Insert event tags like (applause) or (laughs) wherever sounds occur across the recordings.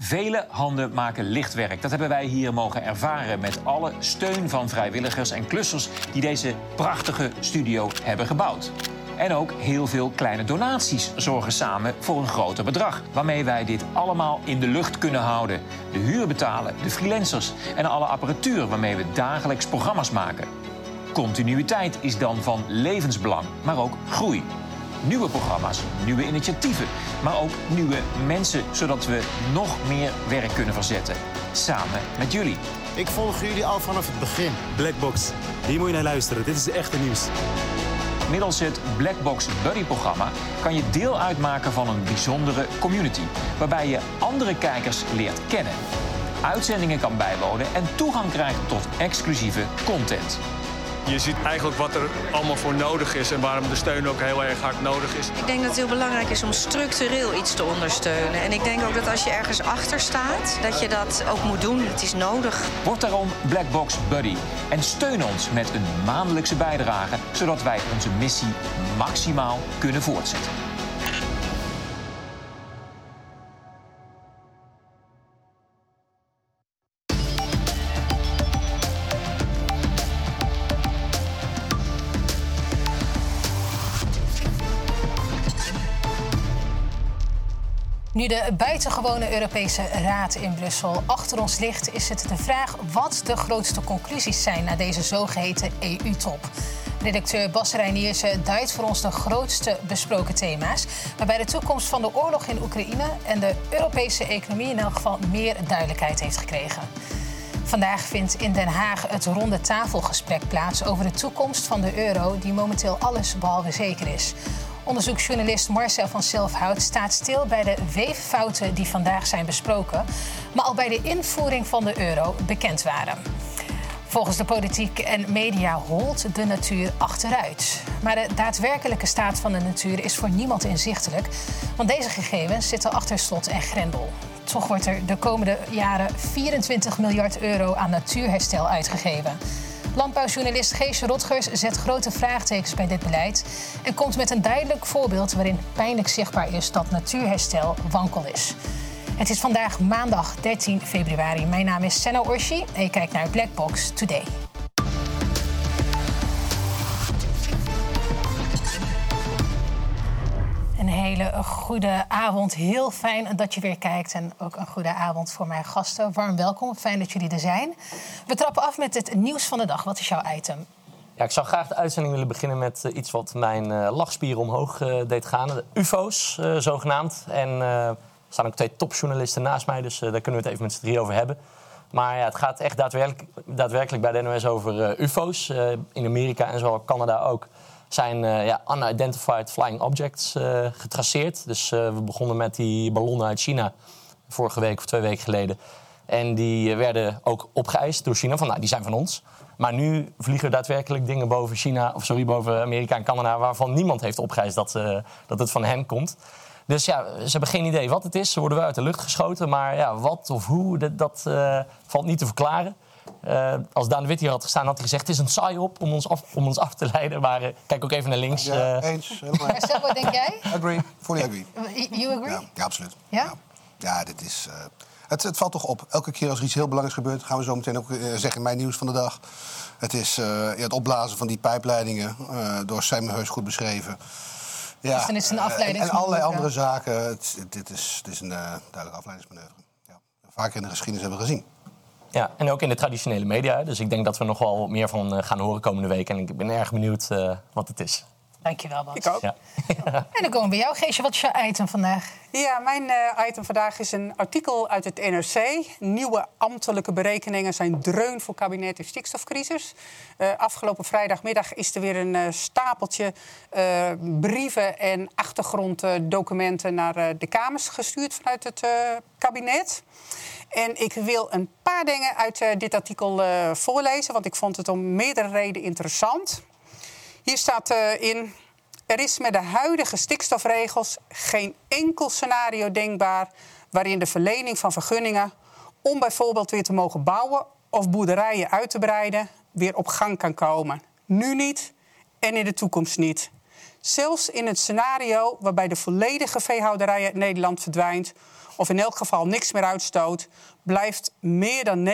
Vele handen maken lichtwerk. Dat hebben wij hier mogen ervaren met alle steun van vrijwilligers en klussers die deze prachtige studio hebben gebouwd. En ook heel veel kleine donaties zorgen samen voor een groter bedrag. Waarmee wij dit allemaal in de lucht kunnen houden. De huur betalen, de freelancers en alle apparatuur waarmee we dagelijks programma's maken. Continuïteit is dan van levensbelang, maar ook groei. Nieuwe programma's, nieuwe initiatieven, maar ook nieuwe mensen, zodat we nog meer werk kunnen verzetten. Samen met jullie. Ik volg jullie al vanaf het begin. Blackbox, hier moet je naar luisteren. Dit is het echte nieuws. Middels het Blackbox Buddy-programma kan je deel uitmaken van een bijzondere community, waarbij je andere kijkers leert kennen, uitzendingen kan bijwonen en toegang krijgt tot exclusieve content. Je ziet eigenlijk wat er allemaal voor nodig is en waarom de steun ook heel erg hard nodig is. Ik denk dat het heel belangrijk is om structureel iets te ondersteunen. En ik denk ook dat als je ergens achter staat, dat je dat ook moet doen. Het is nodig. Word daarom Blackbox Buddy en steun ons met een maandelijkse bijdrage, zodat wij onze missie maximaal kunnen voortzetten. Nu de buitengewone Europese Raad in Brussel achter ons ligt, is het de vraag wat de grootste conclusies zijn na deze zogeheten EU-top. Redacteur Bas Reiniers duidt voor ons de grootste besproken thema's, waarbij de toekomst van de oorlog in Oekraïne en de Europese economie in elk geval meer duidelijkheid heeft gekregen. Vandaag vindt in Den Haag het ronde tafelgesprek plaats over de toekomst van de euro, die momenteel alles behalve zeker is. Onderzoeksjournalist Marcel van Selfhout staat stil bij de weeffouten die vandaag zijn besproken, maar al bij de invoering van de euro bekend waren. Volgens de politiek en media holt de natuur achteruit. Maar de daadwerkelijke staat van de natuur is voor niemand inzichtelijk, want deze gegevens zitten achter slot en grendel. Toch wordt er de komende jaren 24 miljard euro aan natuurherstel uitgegeven. Landbouwjournalist Geesje Rotgers zet grote vraagtekens bij dit beleid en komt met een duidelijk voorbeeld waarin pijnlijk zichtbaar is dat natuurherstel wankel is. Het is vandaag maandag 13 februari. Mijn naam is Senna Orshi en je kijkt naar Blackbox Today. Hele goede avond. Heel fijn dat je weer kijkt. En ook een goede avond voor mijn gasten. Warm welkom. Fijn dat jullie er zijn. We trappen af met het nieuws van de dag. Wat is jouw item? Ja, ik zou graag de uitzending willen beginnen met uh, iets wat mijn uh, lachspieren omhoog uh, deed gaan. De UFO's, zogenaamd. En er staan ook twee topjournalisten naast mij, dus daar kunnen we het even met z'n drie over hebben. Maar ja, het gaat echt daadwerkelijk, daadwerkelijk bij de NOS over UFO's. in Amerika en zo Canada ook zijn uh, ja, unidentified flying objects uh, getraceerd. Dus uh, we begonnen met die ballonnen uit China vorige week of twee weken geleden. En die werden ook opgeëist door China. Van, nou, die zijn van ons. Maar nu vliegen daadwerkelijk dingen boven China, of sorry, boven Amerika en Canada, waarvan niemand heeft opgeëist dat, dat het van hen komt. Dus ja, ze hebben geen idee wat het is. Ze worden wel uit de lucht geschoten. Maar ja, wat of hoe, dat valt niet te verklaren. Uh, als Daan de Wit hier had gestaan, had hij gezegd... het is een saai op om ons af, om ons af te leiden. Maar uh, kijk ook even naar links. Ja, uh... eens. Marcel, (laughs) wat denk jij? Agree. Fully agree. You agree? Ja, ja absoluut. Ja? Ja, ja dit is... Het, het, valt toch op. Elke keer als er iets heel belangrijks gebeurt... gaan we zo meteen ook zeggen in mijn nieuws van de dag. Het is ja, het opblazen van die pijpleidingen... door Simon Heus goed beschreven. Ja, dus dan is het een afleiding. en allerlei andere zaken. Het, dit, is, dit is een duidelijke afleidingsmanoeuvre. Ja. Vaker in de geschiedenis hebben we gezien. Ja, en ook in de traditionele media. Dus ik denk dat we nog wel meer van gaan horen komende week. En ik ben erg benieuwd uh, wat het is. Dankjewel, Bas. Ik ook. Ja. (laughs) En dan komen we bij jou, Geesje. Wat is jouw item vandaag? Ja, mijn uh, item vandaag is een artikel uit het NRC. Nieuwe ambtelijke berekeningen zijn dreun voor kabinet en stikstofcrisis. Uh, afgelopen vrijdagmiddag is er weer een uh, stapeltje brieven en achtergronddocumenten naar de Kamers gestuurd vanuit het kabinet. En ik wil een paar dingen uit uh, dit artikel uh, voorlezen, want ik vond het om meerdere redenen interessant. Hier staat uh, in: er is met de huidige stikstofregels geen enkel scenario denkbaar waarin de verlening van vergunningen om bijvoorbeeld weer te mogen bouwen of boerderijen uit te breiden weer op gang kan komen. Nu niet en in de toekomst niet. Zelfs in het scenario waarbij de volledige veehouderij uit Nederland verdwijnt, of in elk geval niks meer uitstoot, blijft meer dan 90%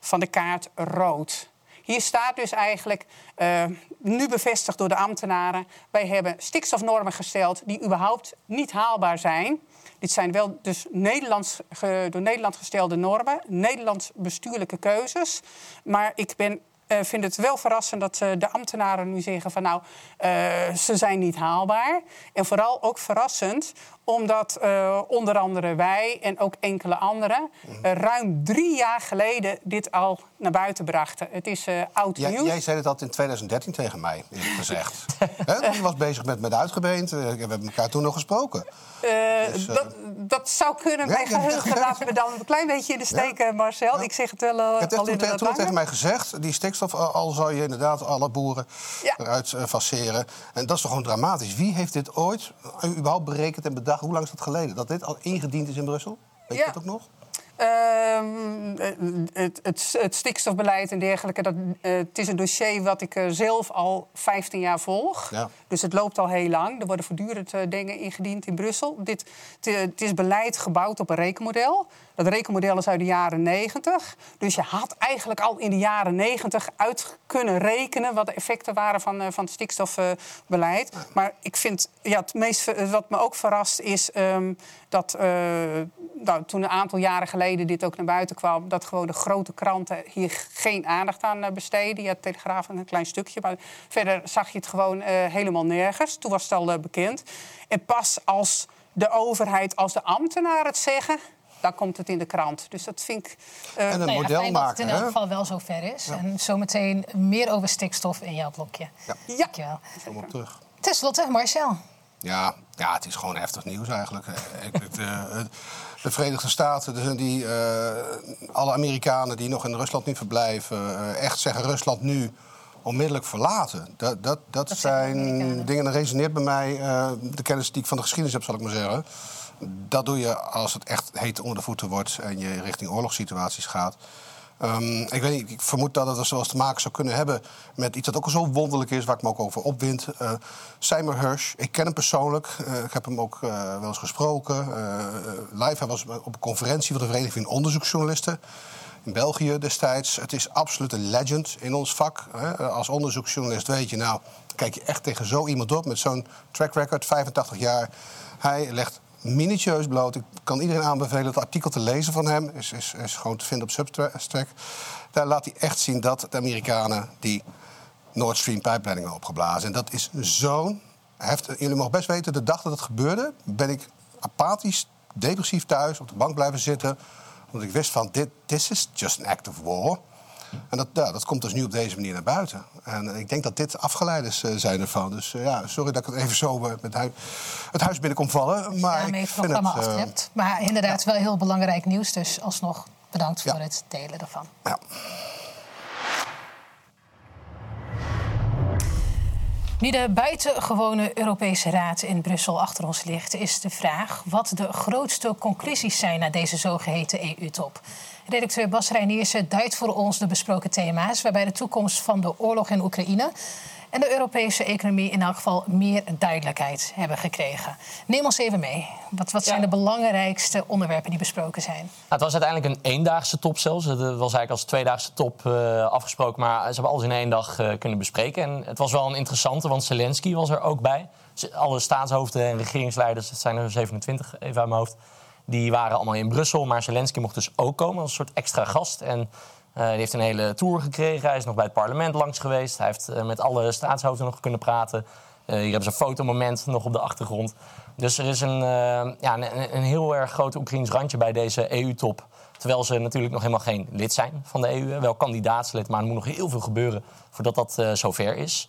van de kaart rood. Hier staat dus eigenlijk, uh, nu bevestigd door de ambtenaren... wij hebben stikstofnormen gesteld die überhaupt niet haalbaar zijn. Dit zijn wel dus Nederlands, door Nederland gestelde normen, Nederlands bestuurlijke keuzes. Maar ik ben uh, vind het wel verrassend dat uh, de ambtenaren nu zeggen van nou, ze zijn niet haalbaar. En vooral ook verrassend omdat onder andere wij en ook enkele anderen ruim drie jaar geleden dit al naar buiten brachten. Het is oud ja, nieuws. Jij zei al in 2013 tegen mij, (laughs) gezegd. Je was bezig met, met uitgebeend. we hebben elkaar toen nog gesproken. Dus, dat, dat, zou kunnen. Mijn ja, geheugen (laughs) me dan een klein beetje in de steek, Marcel. Ik zeg het wel al Je hebt in toen, tegen mij gezegd... die stikstof, al zou je inderdaad alle boeren eruit faceren. En dat is toch gewoon dramatisch. Wie heeft dit ooit überhaupt berekend en bedacht? Hoe lang is dat geleden? Dat dit al ingediend is in Brussel? Weet je dat ook nog? Uh, het, het, het, stikstofbeleid en dergelijke, dat, uh, het is een dossier wat ik uh, zelf al 15 jaar volg. Ja. Dus het loopt al heel lang. Er worden voortdurend dingen ingediend in Brussel. Dit, het is beleid gebouwd op een rekenmodel. Dat rekenmodel is uit de jaren 90. Dus je had eigenlijk al in de jaren 90 uit kunnen rekenen wat de effecten waren van, van het stikstofbeleid. Maar ik vind, ja, het meest wat me ook verrast is um, dat nou, toen een aantal jaren geleden dit ook naar buiten kwam, dat gewoon de grote kranten hier geen aandacht aan besteden. Ja, Telegraaf een klein stukje, maar verder zag je het gewoon helemaal nergens. Toen was het al bekend. En pas als de overheid, als de ambtenaren het zeggen, dan komt het in de krant. Dus dat vind ik. Uh, en een nou model ja, maken. Dat het in elk geval wel zover is. Ja. En zometeen meer over stikstof in jouw blokje. Ja. ja. Dankjewel. Kom op terug. Ten slotte, Marcel. Ja, ja, het is gewoon heftig nieuws eigenlijk. de Verenigde Staten, die, uh, alle Amerikanen die nog in Rusland nu verblijven, uh, echt zeggen Rusland nu onmiddellijk verlaten. Dat, dat, dat, dat zijn dingen, dat resoneert bij mij, uh, de kennis die ik van de geschiedenis heb, zal ik maar zeggen. Dat doe je als het echt heet onder de voeten wordt en je richting oorlogssituaties gaat. Um, ik, weet niet, ik vermoed dat het zoals te maken zou kunnen hebben met iets dat ook zo wonderlijk is, waar ik me ook over opwind. Uh, Seymour Hersh, ik ken hem persoonlijk. Uh, ik heb hem ook uh, wel eens gesproken. live, hij was op een conferentie van de Vereniging van Onderzoeksjournalisten in België destijds. Het is absoluut een legend in ons vak. Hè. Als onderzoeksjournalist weet je, nou, kijk je echt tegen zo iemand op met zo'n track record, 85 jaar. Hij legt minutieus bloot. Ik kan iedereen aanbevelen het artikel te lezen van hem. Is, is, is gewoon te vinden op Substack. Daar laat hij echt zien dat de Amerikanen die Nord Stream pijpleidingen opgeblazen. En dat is zo'n heftig. Jullie mogen best weten, de dag dat het gebeurde... ben ik apathisch, depressief thuis op de bank blijven zitten. Omdat ik wist van, dit this is just an act of war. En dat, ja, dat komt dus nu op deze manier naar buiten. En ik denk dat dit afgeleiders uh, zijn ervan. Dus uh, ja, sorry dat ik het even zo uh, met het huis binnen kom vallen. Maar ja, ik vind het, af hebt. Maar inderdaad ja. wel heel belangrijk nieuws. Dus alsnog bedankt voor het delen daarvan. Ja. Nu de buitengewone Europese Raad in Brussel achter ons ligt, is de vraag wat de grootste conclusies zijn na deze zogeheten EU-top. Redacteur Bas Reiniersen duidt voor ons de besproken thema's, waarbij de toekomst van de oorlog in Oekraïne en de Europese economie in elk geval meer duidelijkheid hebben gekregen. Neem ons even mee. Wat, wat zijn ja. de belangrijkste onderwerpen die besproken zijn? Nou, het was uiteindelijk een eendaagse top zelfs. Het was eigenlijk als tweedaagse top uh, afgesproken. Maar ze hebben alles in één dag uh, kunnen bespreken. En het was wel een interessante, want Zelensky was er ook bij. Alle staatshoofden en regeringsleiders, dat zijn er 27 even uit mijn hoofd... die waren allemaal in Brussel. Maar Zelensky mocht dus ook komen als een soort extra gast. En Uh, die heeft een hele tour gekregen. Hij is nog bij het parlement langs geweest. Hij heeft uh, met alle staatshoofden nog kunnen praten. Uh, hier hebben ze een fotomoment nog op de achtergrond. Dus er is een, ja, een, een, heel erg groot Oekraïns randje bij deze EU-top. Terwijl ze natuurlijk nog helemaal geen lid zijn van de EU. Wel kandidaatslid, maar er moet nog heel veel gebeuren voordat dat zover is.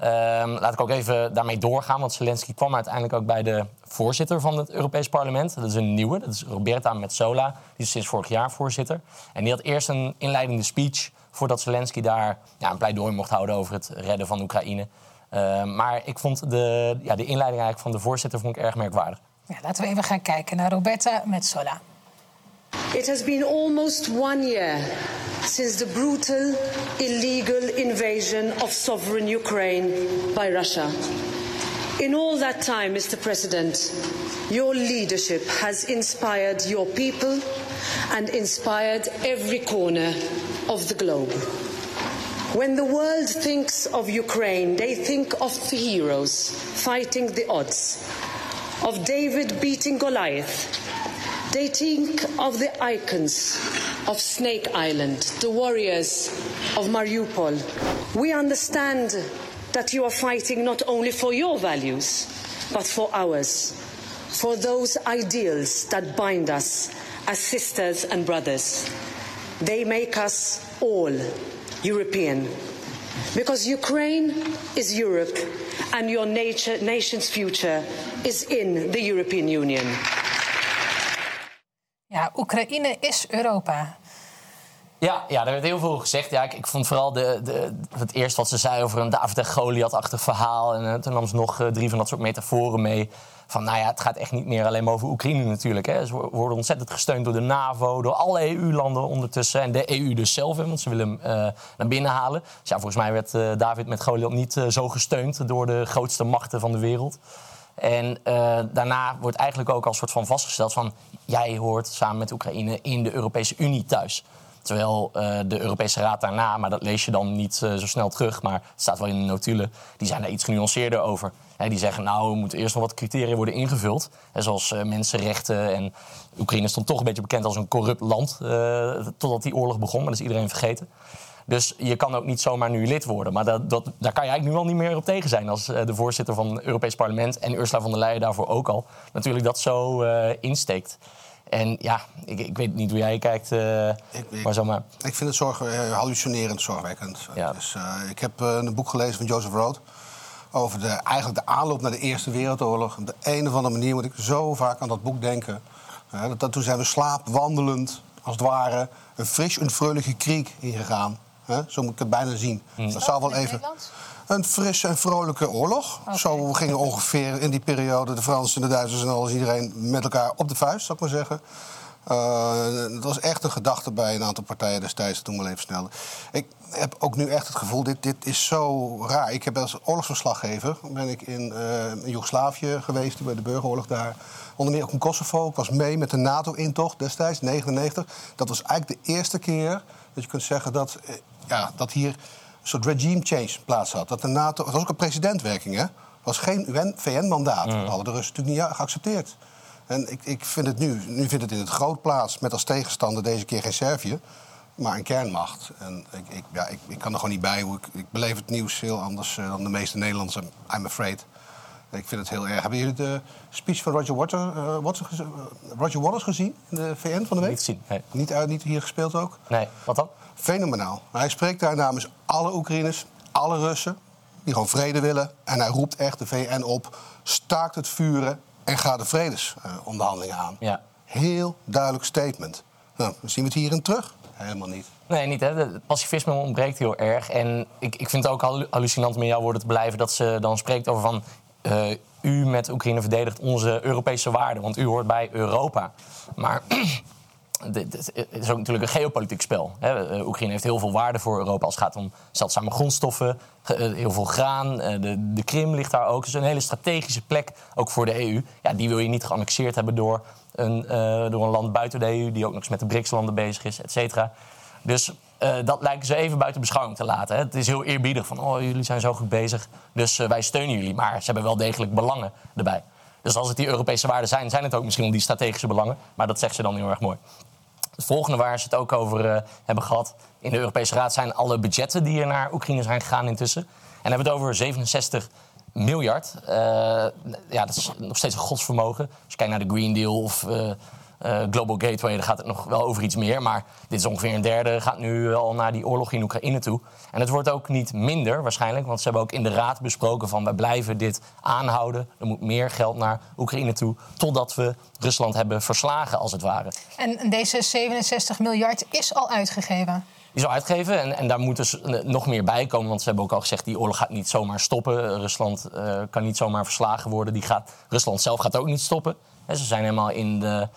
Um, laat ik ook even daarmee doorgaan, want Zelensky kwam uiteindelijk ook bij de voorzitter van het Europees Parlement. Dat is een nieuwe, dat is Roberta Metsola, die is sinds vorig jaar voorzitter. En die had eerst een inleidende speech voordat Zelensky daar ja, een pleidooi mocht houden over het redden van Oekraïne. Uh, maar ik vond de, ja, de inleiding eigenlijk van de voorzitter vond ik erg merkwaardig. Ja, laten we even gaan kijken naar Roberta Metsola. It has been almost one year since the brutal, illegal invasion of sovereign Ukraine by Russia. In all that time, Mr. President, your leadership has inspired your people and inspired every corner of the globe. When the world thinks of Ukraine, they think of the heroes fighting the odds, of David beating Goliath. They think of the icons of Snake Island, the warriors of Mariupol. We understand that you are fighting not only for your values, but for ours, for those ideals that bind us as sisters and brothers. They make us all European. Because Ukraine is Europe and your nature, nation's future is in the European Union. Ja, Oekraïne is Europa. Ja, ja, er werd heel veel gezegd. Ja, ik, ik vond vooral de, de, het eerste wat ze zei over een David en Goliath-achtig verhaal. En uh, toen nam ze nog uh, drie van dat soort metaforen mee. Van nou ja, het gaat echt niet meer alleen maar over Oekraïne natuurlijk. Hè. Ze worden ontzettend gesteund door de NAVO, door alle EU-landen ondertussen. En de EU dus zelf, want ze willen hem uh, naar binnen halen. Dus ja, volgens mij werd David met Goliath niet zo gesteund door de grootste machten van de wereld. En daarna wordt eigenlijk ook als soort van vastgesteld van... jij hoort samen met Oekraïne in de Europese Unie thuis. Terwijl uh, de Europese Raad daarna, maar dat lees je dan niet uh, zo snel terug, maar het staat wel in de notulen, die zijn daar iets genuanceerder over. Die zeggen, nou, er moeten eerst nog wat criteria worden ingevuld. Zoals mensenrechten. En Oekraïne stond toch een beetje bekend als een corrupt land. totdat die oorlog begon, maar dat is iedereen vergeten. Dus je kan ook niet zomaar nu lid worden. Maar dat, dat, daar kan je eigenlijk nu al niet meer op tegen zijn... als de voorzitter van het Europees Parlement en Ursula von der Leyen daarvoor ook al... natuurlijk dat zo insteekt. En ja, ik, ik weet niet hoe jij kijkt, uh, ik, ik, maar zomaar. Ik vind het zorg, uh, hallucinerend zorgwekkend. Ja. Dus, ik heb een boek gelezen van Joseph Roth... over de, eigenlijk de aanloop naar de Eerste Wereldoorlog. Op de een of andere manier moet ik zo vaak aan dat boek denken. dat, dat, toen zijn we slaapwandelend, als het ware... een fris en vrolijke kriek ingegaan. Zo moet ik het bijna zien. Hmm. Dat zou wel even een frisse en vrolijke oorlog. Okay. Zo gingen ongeveer in die periode de Fransen en de Duitsers en alles iedereen met elkaar op de vuist, zou ik maar zeggen. Uh, dat was echt een gedachte bij een aantal partijen destijds, toen wel even sneller. Ik heb ook nu echt het gevoel, dit, dit is zo raar. Ik heb als oorlogsverslaggever ben ik in, uh, in Joegoslavië geweest, bij de burgeroorlog daar. Onder meer ook in Kosovo. Ik was mee met de NATO-intocht destijds, 99. Dat was eigenlijk de eerste keer dat je kunt zeggen dat, uh, ja, dat hier een soort regime change plaats had. Dat de NATO, het was ook een presidentwerking, hè? Het was geen VN-mandaat. Dat hadden de Russen natuurlijk niet geaccepteerd. En ik, ik vind het nu, nu vindt het in het groot plaats met als tegenstander deze keer geen Servië, maar een kernmacht. En ik, ik, ja, ik, ik kan er gewoon niet bij. Hoe ik, ik beleef het nieuws heel anders uh, dan de meeste Nederlanders, I'm afraid. Ik vind het heel erg. Hebben jullie de speech van Roger, Water, uh, Watson, uh, Roger Waters gezien in de VN van de week? Niet gezien, nee. Niet, uit, niet hier gespeeld ook? Nee, wat dan? Fenomenaal. Hij spreekt daar namens alle Oekraïners, alle Russen... die gewoon vrede willen. En hij roept echt de VN op, staakt het vuren en ga de vredesonderhandelingen aan. Ja. Heel duidelijk statement. Nou, dan zien we het hierin terug. Helemaal niet. Nee, niet. Hè. Het pacifisme ontbreekt heel erg. En ik, ik vind het ook hallucinant met jouw woorden te blijven... dat ze dan spreekt over van... Uh, u met Oekraïne verdedigt onze Europese waarden, want u hoort bij Europa. Maar (clears throat) het is ook natuurlijk een geopolitiek spel. Oekraïne heeft heel veel waarde voor Europa als het gaat om zeldzame grondstoffen, heel veel graan. De, de Krim ligt daar ook. Dus een hele strategische plek, ook voor de EU. Ja, die wil je niet geannexeerd hebben door een, door een land buiten de EU... die ook nog eens met de BRICS-landen bezig is, et cetera. Dus dat lijken ze even buiten beschouwing te laten. Hè. Het is heel eerbiedig van, oh, jullie zijn zo goed bezig, dus wij steunen jullie. Maar ze hebben wel degelijk belangen erbij. Dus als het die Europese waarden zijn, zijn het ook misschien wel die strategische belangen. Maar dat zegt ze dan heel erg mooi. Het volgende waar ze het ook over uh, hebben gehad in de Europese Raad zijn alle budgetten die er naar Oekraïne zijn gegaan intussen. En hebben het over 67 miljard. Uh, ja, dat is nog steeds een godsvermogen. Als je kijkt naar de Green Deal of uh, Global Gateway, dan gaat het nog wel over iets meer. Maar dit is ongeveer een derde, gaat nu al naar die oorlog in Oekraïne toe. En het wordt ook niet minder waarschijnlijk, want ze hebben ook in de Raad besproken van wij blijven dit aanhouden. Er moet meer geld naar Oekraïne toe, totdat we Rusland hebben verslagen, als het ware. En deze 67 miljard is al uitgegeven? Die is al uitgegeven en, en daar moet dus nog meer bij komen. Want ze hebben ook al gezegd, die oorlog gaat niet zomaar stoppen. Rusland uh, kan niet zomaar verslagen worden. Die gaat, Rusland zelf gaat ook niet stoppen. Ze zijn helemaal in, de,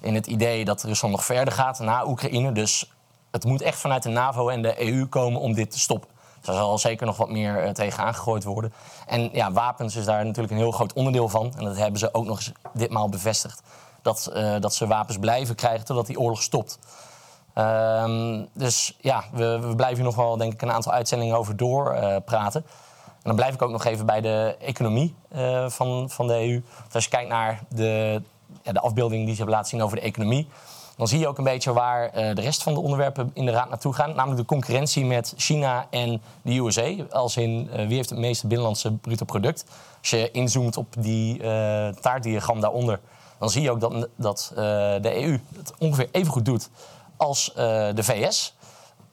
in het idee dat Rusland nog verder gaat na Oekraïne. Dus het moet echt vanuit de NAVO en de EU komen om dit te stoppen. Dus zal zeker nog wat meer uh, tegen aangegooid worden. En ja, wapens is daar natuurlijk een heel groot onderdeel van. En dat hebben ze ook nog eens ditmaal bevestigd. Dat, uh, dat ze wapens blijven krijgen totdat die oorlog stopt. Ehm, dus ja, we, we, blijven hier nog wel denk ik een aantal uitzendingen over doorpraten. Uh, en dan blijf ik ook nog even bij de economie uh, van, van de EU. Als je kijkt naar de, ja, de afbeelding die ze hebben laten zien over de economie... dan zie je ook een beetje waar uh, de rest van de onderwerpen in de Raad naartoe gaan. Namelijk de concurrentie met China en de USA. Als in wie heeft het meeste binnenlandse bruto product. Als je inzoomt op die taartdiagram daaronder... dan zie je ook dat, dat de EU het ongeveer even goed doet als de VS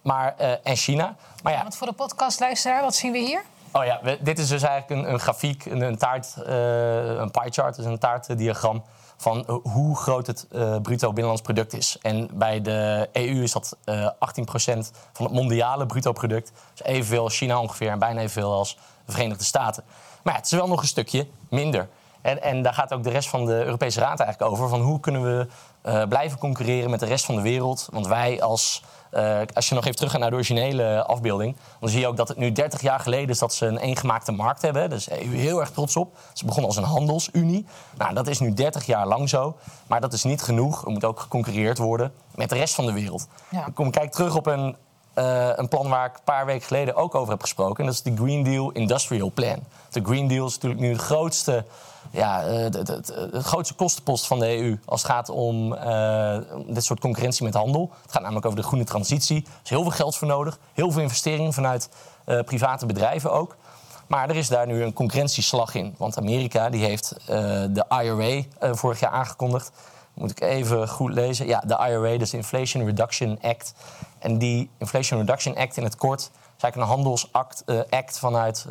maar, en China. Maar ja, Want voor de podcastluisteraar, wat zien we hier? Oh ja, dit is dus eigenlijk een, een grafiek, een, een taart, uh, een pie chart, dus een taartdiagram van hoe groot het bruto binnenlands product is. En bij de EU is dat 18% van het mondiale bruto product. Dus evenveel als China ongeveer en bijna evenveel als de Verenigde Staten. Maar ja, het is wel nog een stukje minder. En, en daar gaat ook de rest van de Europese Raad eigenlijk over. Van hoe kunnen we blijven concurreren met de rest van de wereld? Want wij als... Uh, als je nog even teruggaat naar de originele afbeelding... dan zie je ook dat het nu 30 jaar geleden is dat ze een eengemaakte markt hebben. EU heel erg trots op. Ze begonnen als een handelsunie. Nou, dat is nu 30 jaar lang zo. Maar dat is niet genoeg. Er moet ook geconcurreerd worden met de rest van de wereld. Ja. Ik kom, kijk terug op een uh, een plan waar ik een paar weken geleden ook over heb gesproken. En dat is de Green Deal Industrial Plan. De Green Deal is natuurlijk nu de grootste, ja, uh, de, grootste kostenpost van de EU als het gaat om uh, dit soort concurrentie met handel. Het gaat namelijk over de groene transitie. Er is heel veel geld voor nodig, heel veel investeringen vanuit private bedrijven ook. Maar er is daar nu een concurrentieslag in. Want Amerika die heeft de IRA vorig jaar aangekondigd. Moet ik even goed lezen. Ja, de IRA, dus de Inflation Reduction Act. En die Inflation Reduction Act in het kort is eigenlijk een handelsact act vanuit,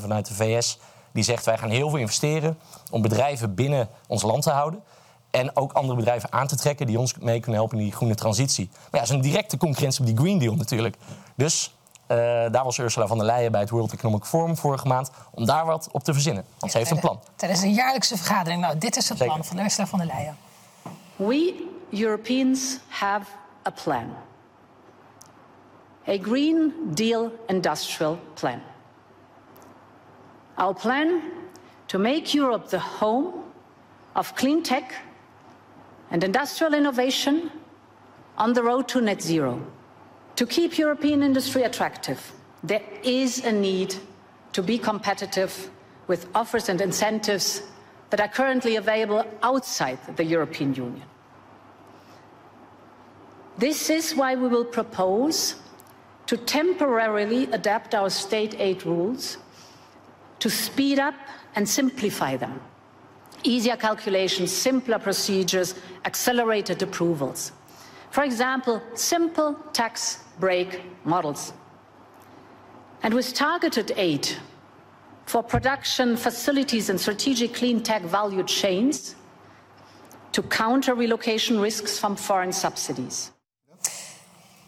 vanuit de VS. Die zegt wij gaan heel veel investeren om bedrijven binnen ons land te houden. En ook andere bedrijven aan te trekken die ons mee kunnen helpen in die groene transitie. Maar ja, dat is een directe concurrentie op die Green Deal natuurlijk. Dus uh, daar was Ursula von der Leyen bij het World Economic Forum vorige maand om daar wat op te verzinnen. Want ja, ze heeft een plan. Tijdens een jaarlijkse vergadering. Nou, dit is het Zeker. plan van Ursula von der Leyen. We Europeans have a plan. A Green Deal industrial plan. Our plan to make Europe the home of clean tech and industrial innovation on the road to net zero. To keep European industry attractive, there is a need to be competitive with offers and incentives that are currently available outside the European Union. This is why we will propose to temporarily adapt our state aid rules to speed up and simplify them. Easier calculations, simpler procedures, accelerated approvals. For example, simple tax break models. And with targeted aid for production facilities and strategic clean tech value chains to counter relocation risks from foreign subsidies.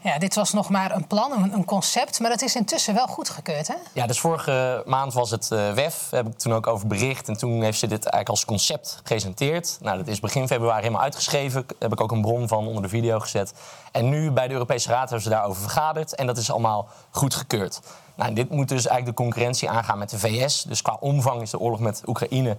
Ja, dit was nog maar een plan, een, concept, maar dat is intussen wel goedgekeurd, hè? Ja, dus vorige maand was het uh, WEF, heb ik toen ook over bericht. En toen heeft ze dit eigenlijk als concept gepresenteerd. Nou, dat is begin februari helemaal uitgeschreven. Daar heb ik ook een bron van onder de video gezet. En nu bij de Europese Raad hebben ze daarover vergaderd. En dat is allemaal goedgekeurd. Nou, dit moet dus eigenlijk de concurrentie aangaan met de VS. Dus qua omvang is de oorlog met Oekraïne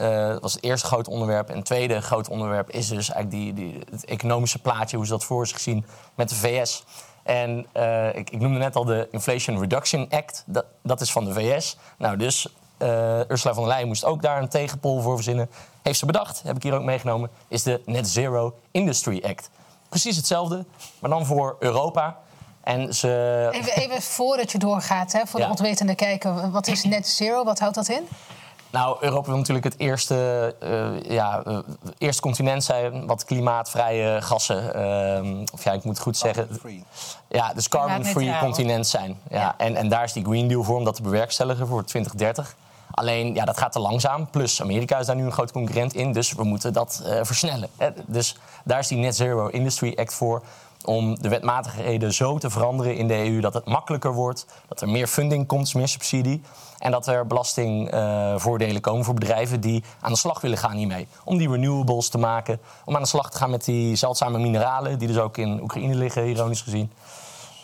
uh, dat was het eerste grote onderwerp. En het tweede grote onderwerp is dus eigenlijk die, die, het economische plaatje, hoe ze dat voor zich zien met de VS. En uh, ik, ik, noemde net al de Inflation Reduction Act. Dat, dat is van de VS. Nou, dus uh, Ursula von der Leyen moest ook daar een tegenpol voor verzinnen. Heeft ze bedacht, heb ik hier ook meegenomen, is de Net Zero Industry Act. Precies hetzelfde, maar dan voor Europa. En ze... even, even voordat je doorgaat, hè, voor de ontwetende kijker. Wat is net zero? Wat houdt dat in? Nou, Europa wil natuurlijk het eerste, uh, ja, uh, eerste continent zijn wat klimaatvrije gassen, uh, of ja, ik moet het goed zeggen. Free. Ja, dus carbon-free continent zijn. Ja. ja. En, en daar is die Green Deal voor om dat te bewerkstelligen voor 2030. Alleen, ja, dat gaat te langzaam. Plus, Amerika is daar nu een groot concurrent in. Dus we moeten dat uh, versnellen. Dus daar is die Net Zero Industry Act voor om de wetmatigheden zo te veranderen in de EU dat het makkelijker wordt, dat er meer funding komt, meer subsidie. En dat er belastingvoordelen komen voor bedrijven die aan de slag willen gaan hiermee. Om die renewables te maken, om aan de slag te gaan met die zeldzame mineralen, die dus ook in Oekraïne liggen, ironisch gezien.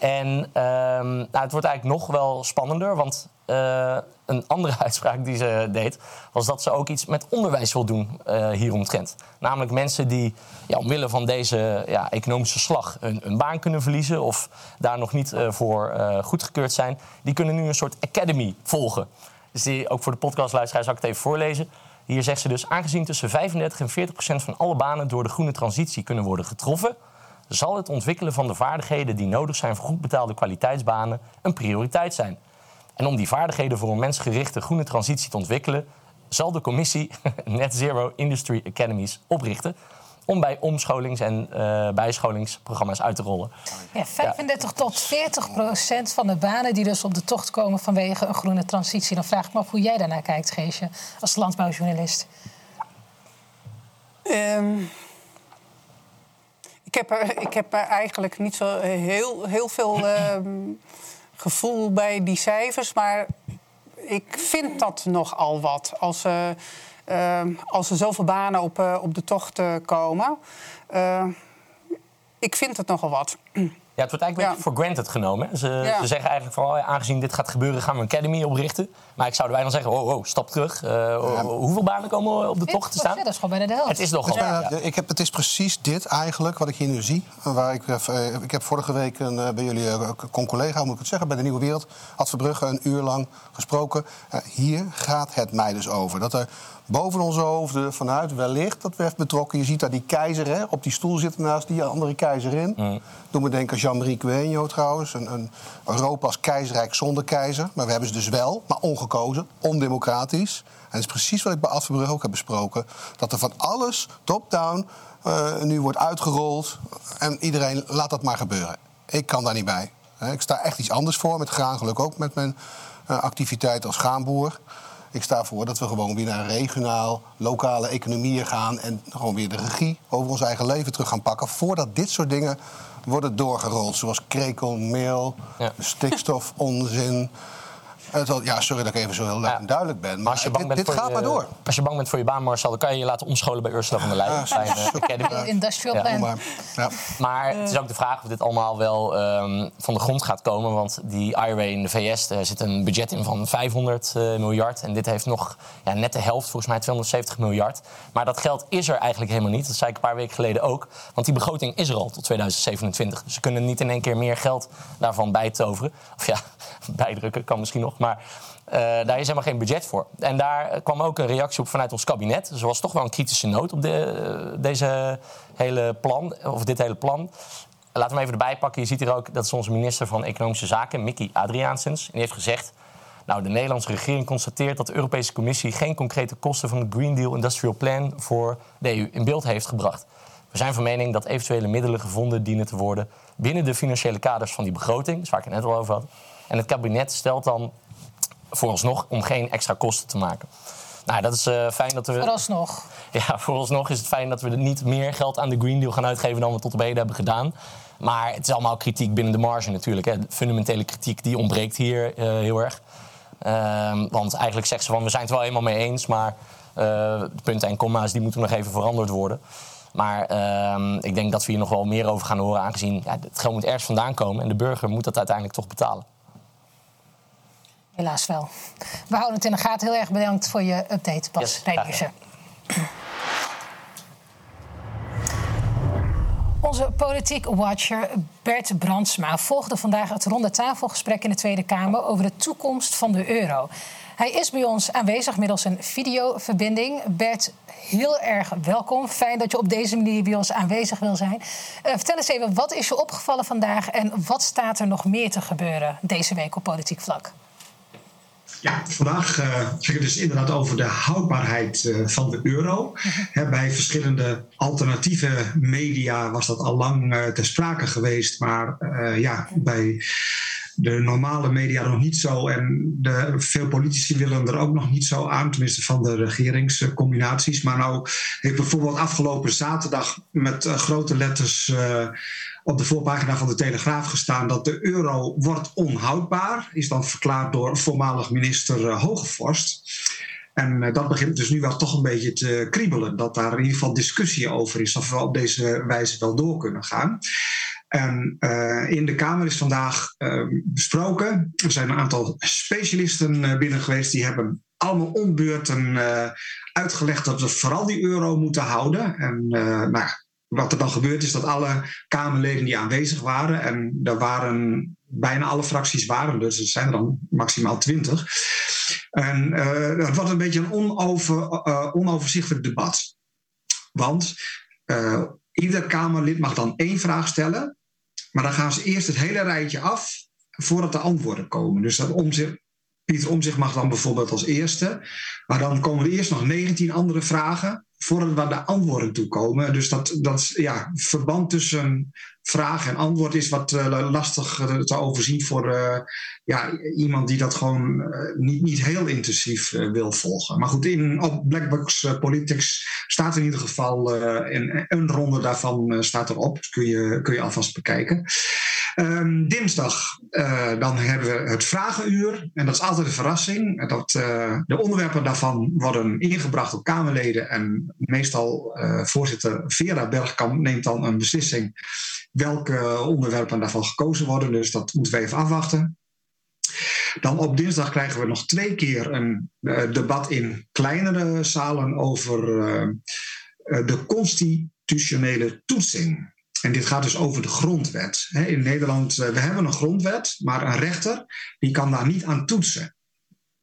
En ehm, nou, het wordt eigenlijk nog wel spannender, want uh, een andere (laughs) uitspraak die ze deed, was dat ze ook iets met onderwijs wil doen uh, hieromtrent. Namelijk mensen die ja, omwille van deze ja, economische slag een, een, baan kunnen verliezen of daar nog niet uh, voor goedgekeurd zijn, die kunnen nu een soort academy volgen. Dus die, ook voor de podcastluisteraar zal ik het even voorlezen. Hier zegt ze dus, aangezien tussen 35 en 40 procent van alle banen door de groene transitie kunnen worden getroffen, zal het ontwikkelen van de vaardigheden die nodig zijn voor goed betaalde kwaliteitsbanen een prioriteit zijn. En om die vaardigheden voor een mensgerichte groene transitie te ontwikkelen, zal de commissie (laughs) Net Zero Industry Academies oprichten om bij omscholings- en uh, bijscholingsprogramma's uit te rollen. Ja, 35 ja. tot 40 procent van de banen die dus op de tocht komen vanwege een groene transitie. Dan vraag ik me af hoe jij daarnaar kijkt, Geesje, als landbouwjournalist. Um, ik, heb er, ik heb eigenlijk niet zo heel, heel veel um, gevoel bij die cijfers. Maar ik vind dat nogal wat. Als, uh, uh, als er zoveel banen op, uh, op de tocht komen. ik vind het nogal wat. Ja, het wordt eigenlijk een beetje voor granted genomen. Ze, ja. ze, zeggen eigenlijk van, oh aangezien dit gaat gebeuren, gaan we een academy oprichten. Maar ik zou wij dan zeggen, oh, oh stap terug. Uh, ja. Hoeveel banen komen op de tocht te staan? Dat is gewoon bijna de helft. Het is nog ja. ik heb, Het is precies dit eigenlijk wat ik hier nu zie. Waar ik, uh, ik heb vorige week een, bij jullie een collega, moet ik het zeggen, bij de Nieuwe Wereld, Ad Verbrugge, een uur lang gesproken. hier gaat het mij dus over. Dat er boven onze hoofden vanuit wellicht dat werd betrokken. Je ziet daar die keizer hè, op die stoel zitten naast die andere keizerin. Mm. Doe me denken aan Jean-Marie Queño trouwens. Een, een Europa's keizerrijk zonder keizer. Maar we hebben ze dus wel, maar ongekozen, ondemocratisch. En dat is precies wat ik bij Ad Verbrugge ook heb besproken. Dat er van alles top-down uh, nu wordt uitgerold. En iedereen laat dat maar gebeuren. Ik kan daar niet bij. Ik sta echt iets anders voor, met graan gelukkig ook met mijn uh, activiteit als graanboer. Ik sta voor dat we gewoon weer naar regionaal, lokale economieën gaan... en gewoon weer de regie over ons eigen leven terug gaan pakken... voordat dit soort dingen worden doorgerold. Zoals krekelmeel, ja. stikstofonzin... (laughs) Ja, sorry dat ik even zo heel ja. duidelijk ben. Maar, als je bang dit, bent dit gaat je, maar door. Als je bang bent voor je baan, Marcel, dan kan je je laten omscholen bij Ursula van der Leyen. Ja, bij een academy. Industrial plan. Maar, ja. maar het is ook de vraag of dit allemaal wel um, van de grond gaat komen. Want die IRA in de VS, daar zit een budget in van 500 uh, miljard. En dit heeft nog ja, net de helft, volgens mij 270 miljard. Maar dat geld is er eigenlijk helemaal niet. Dat zei ik een paar weken geleden ook. Want die begroting is er al tot 2027. Dus ze kunnen niet in één keer meer geld daarvan bijtoveren. Of ja, (laughs) bijdrukken kan misschien nog. Maar uh, daar is helemaal geen budget voor. En daar kwam ook een reactie op vanuit ons kabinet. Dus er was toch wel een kritische noot op de, deze hele plan, of dit hele plan. Laten we hem even erbij pakken. Je ziet hier ook, dat is onze minister van Economische Zaken, Mickey Adriaansens. En die heeft gezegd... Nou, de Nederlandse regering constateert dat de Europese Commissie geen concrete kosten van het Green Deal Industrial Plan voor de EU in beeld heeft gebracht. We zijn van mening dat eventuele middelen gevonden dienen te worden binnen de financiële kaders van die begroting, is waar ik het net al over had. En het kabinet stelt dan vooralsnog om geen extra kosten te maken. Nou, dat is uh, fijn dat we. Vooralsnog. (laughs) Ja, vooralsnog is het fijn dat we niet meer geld aan de Green Deal gaan uitgeven dan we tot op heden hebben gedaan. Maar het is allemaal kritiek binnen de marge natuurlijk. Hè. De fundamentele kritiek die ontbreekt hier uh, heel erg. Uh, want eigenlijk zeggen ze van we zijn het wel helemaal mee eens, maar uh, de punten en komma's die moeten nog even veranderd worden. Maar ehm, ik denk dat we hier nog wel meer over gaan horen, aangezien ja, het geld moet ergens vandaan komen en de burger moet dat uiteindelijk toch betalen. Helaas wel. We houden het in de gaten. Heel erg bedankt voor je update, Bas yes, Onze politiek watcher Bert Brandsma volgde vandaag het ronde tafelgesprek in de Tweede Kamer over de toekomst van de euro. Hij is bij ons aanwezig middels een videoverbinding. Bert, heel erg welkom. Fijn dat je op deze manier bij ons aanwezig wil zijn. Uh, vertel eens even, wat is je opgevallen vandaag en wat staat er nog meer te gebeuren deze week op politiek vlak? Ja, vandaag uh, ging het dus inderdaad over de houdbaarheid uh, van de euro. Mhm. bij verschillende alternatieve media was dat al lang uh, ter sprake geweest. Maar ja, bij de normale media nog niet zo. En de, veel politici willen er ook nog niet zo aan, tenminste van de regeringscombinaties. Maar nou heeft bijvoorbeeld afgelopen zaterdag met grote letters op de voorpagina van de Telegraaf gestaan dat de euro wordt onhoudbaar. Is dan verklaard door voormalig minister uh, Hogevorst. En uh, dat begint dus nu wel toch een beetje te kriebelen. Dat daar in ieder geval discussie over is of we op deze wijze wel door kunnen gaan. En uh, in de Kamer is vandaag uh, besproken. Er zijn een aantal specialisten binnen geweest die hebben allemaal ombeurten uitgelegd dat we vooral die euro moeten houden. En nou, wat er dan gebeurt is dat alle Kamerleden die aanwezig waren, en er waren bijna alle fracties waren, dus er zijn er dan maximaal twintig. En uh, het wordt een beetje een onover, uh, onoverzichtelijk debat. Want uh, ieder Kamerlid mag dan één vraag stellen, maar dan gaan ze eerst het hele rijtje af voordat de antwoorden komen. Dus dat omzicht, Pieter mag dan bijvoorbeeld als eerste, maar dan komen er eerst nog 19 andere vragen voordat we de antwoorden toe komen. Dus dat, dat ja, verband tussen vraag en antwoord is wat uh, lastig te overzien voor uh, ja, iemand die dat gewoon niet, niet heel intensief wil volgen. Maar goed, in, op Blackbox Politics staat in ieder geval in, een ronde daarvan staat erop. Dus kun je, kun je alvast bekijken. Um, dinsdag dan hebben we het vragenuur. En dat is altijd een verrassing. Dat, de onderwerpen daarvan worden ingebracht door Kamerleden. En meestal voorzitter Vera Bergkamp neemt dan een beslissing welke onderwerpen daarvan gekozen worden. Dus dat moeten we even afwachten. Dan op dinsdag krijgen we nog twee keer een uh, debat in kleinere zalen over uh, de constitutionele toetsing. En dit gaat dus over de grondwet. in Nederland, uh, we hebben een grondwet, maar een rechter die kan daar niet aan toetsen.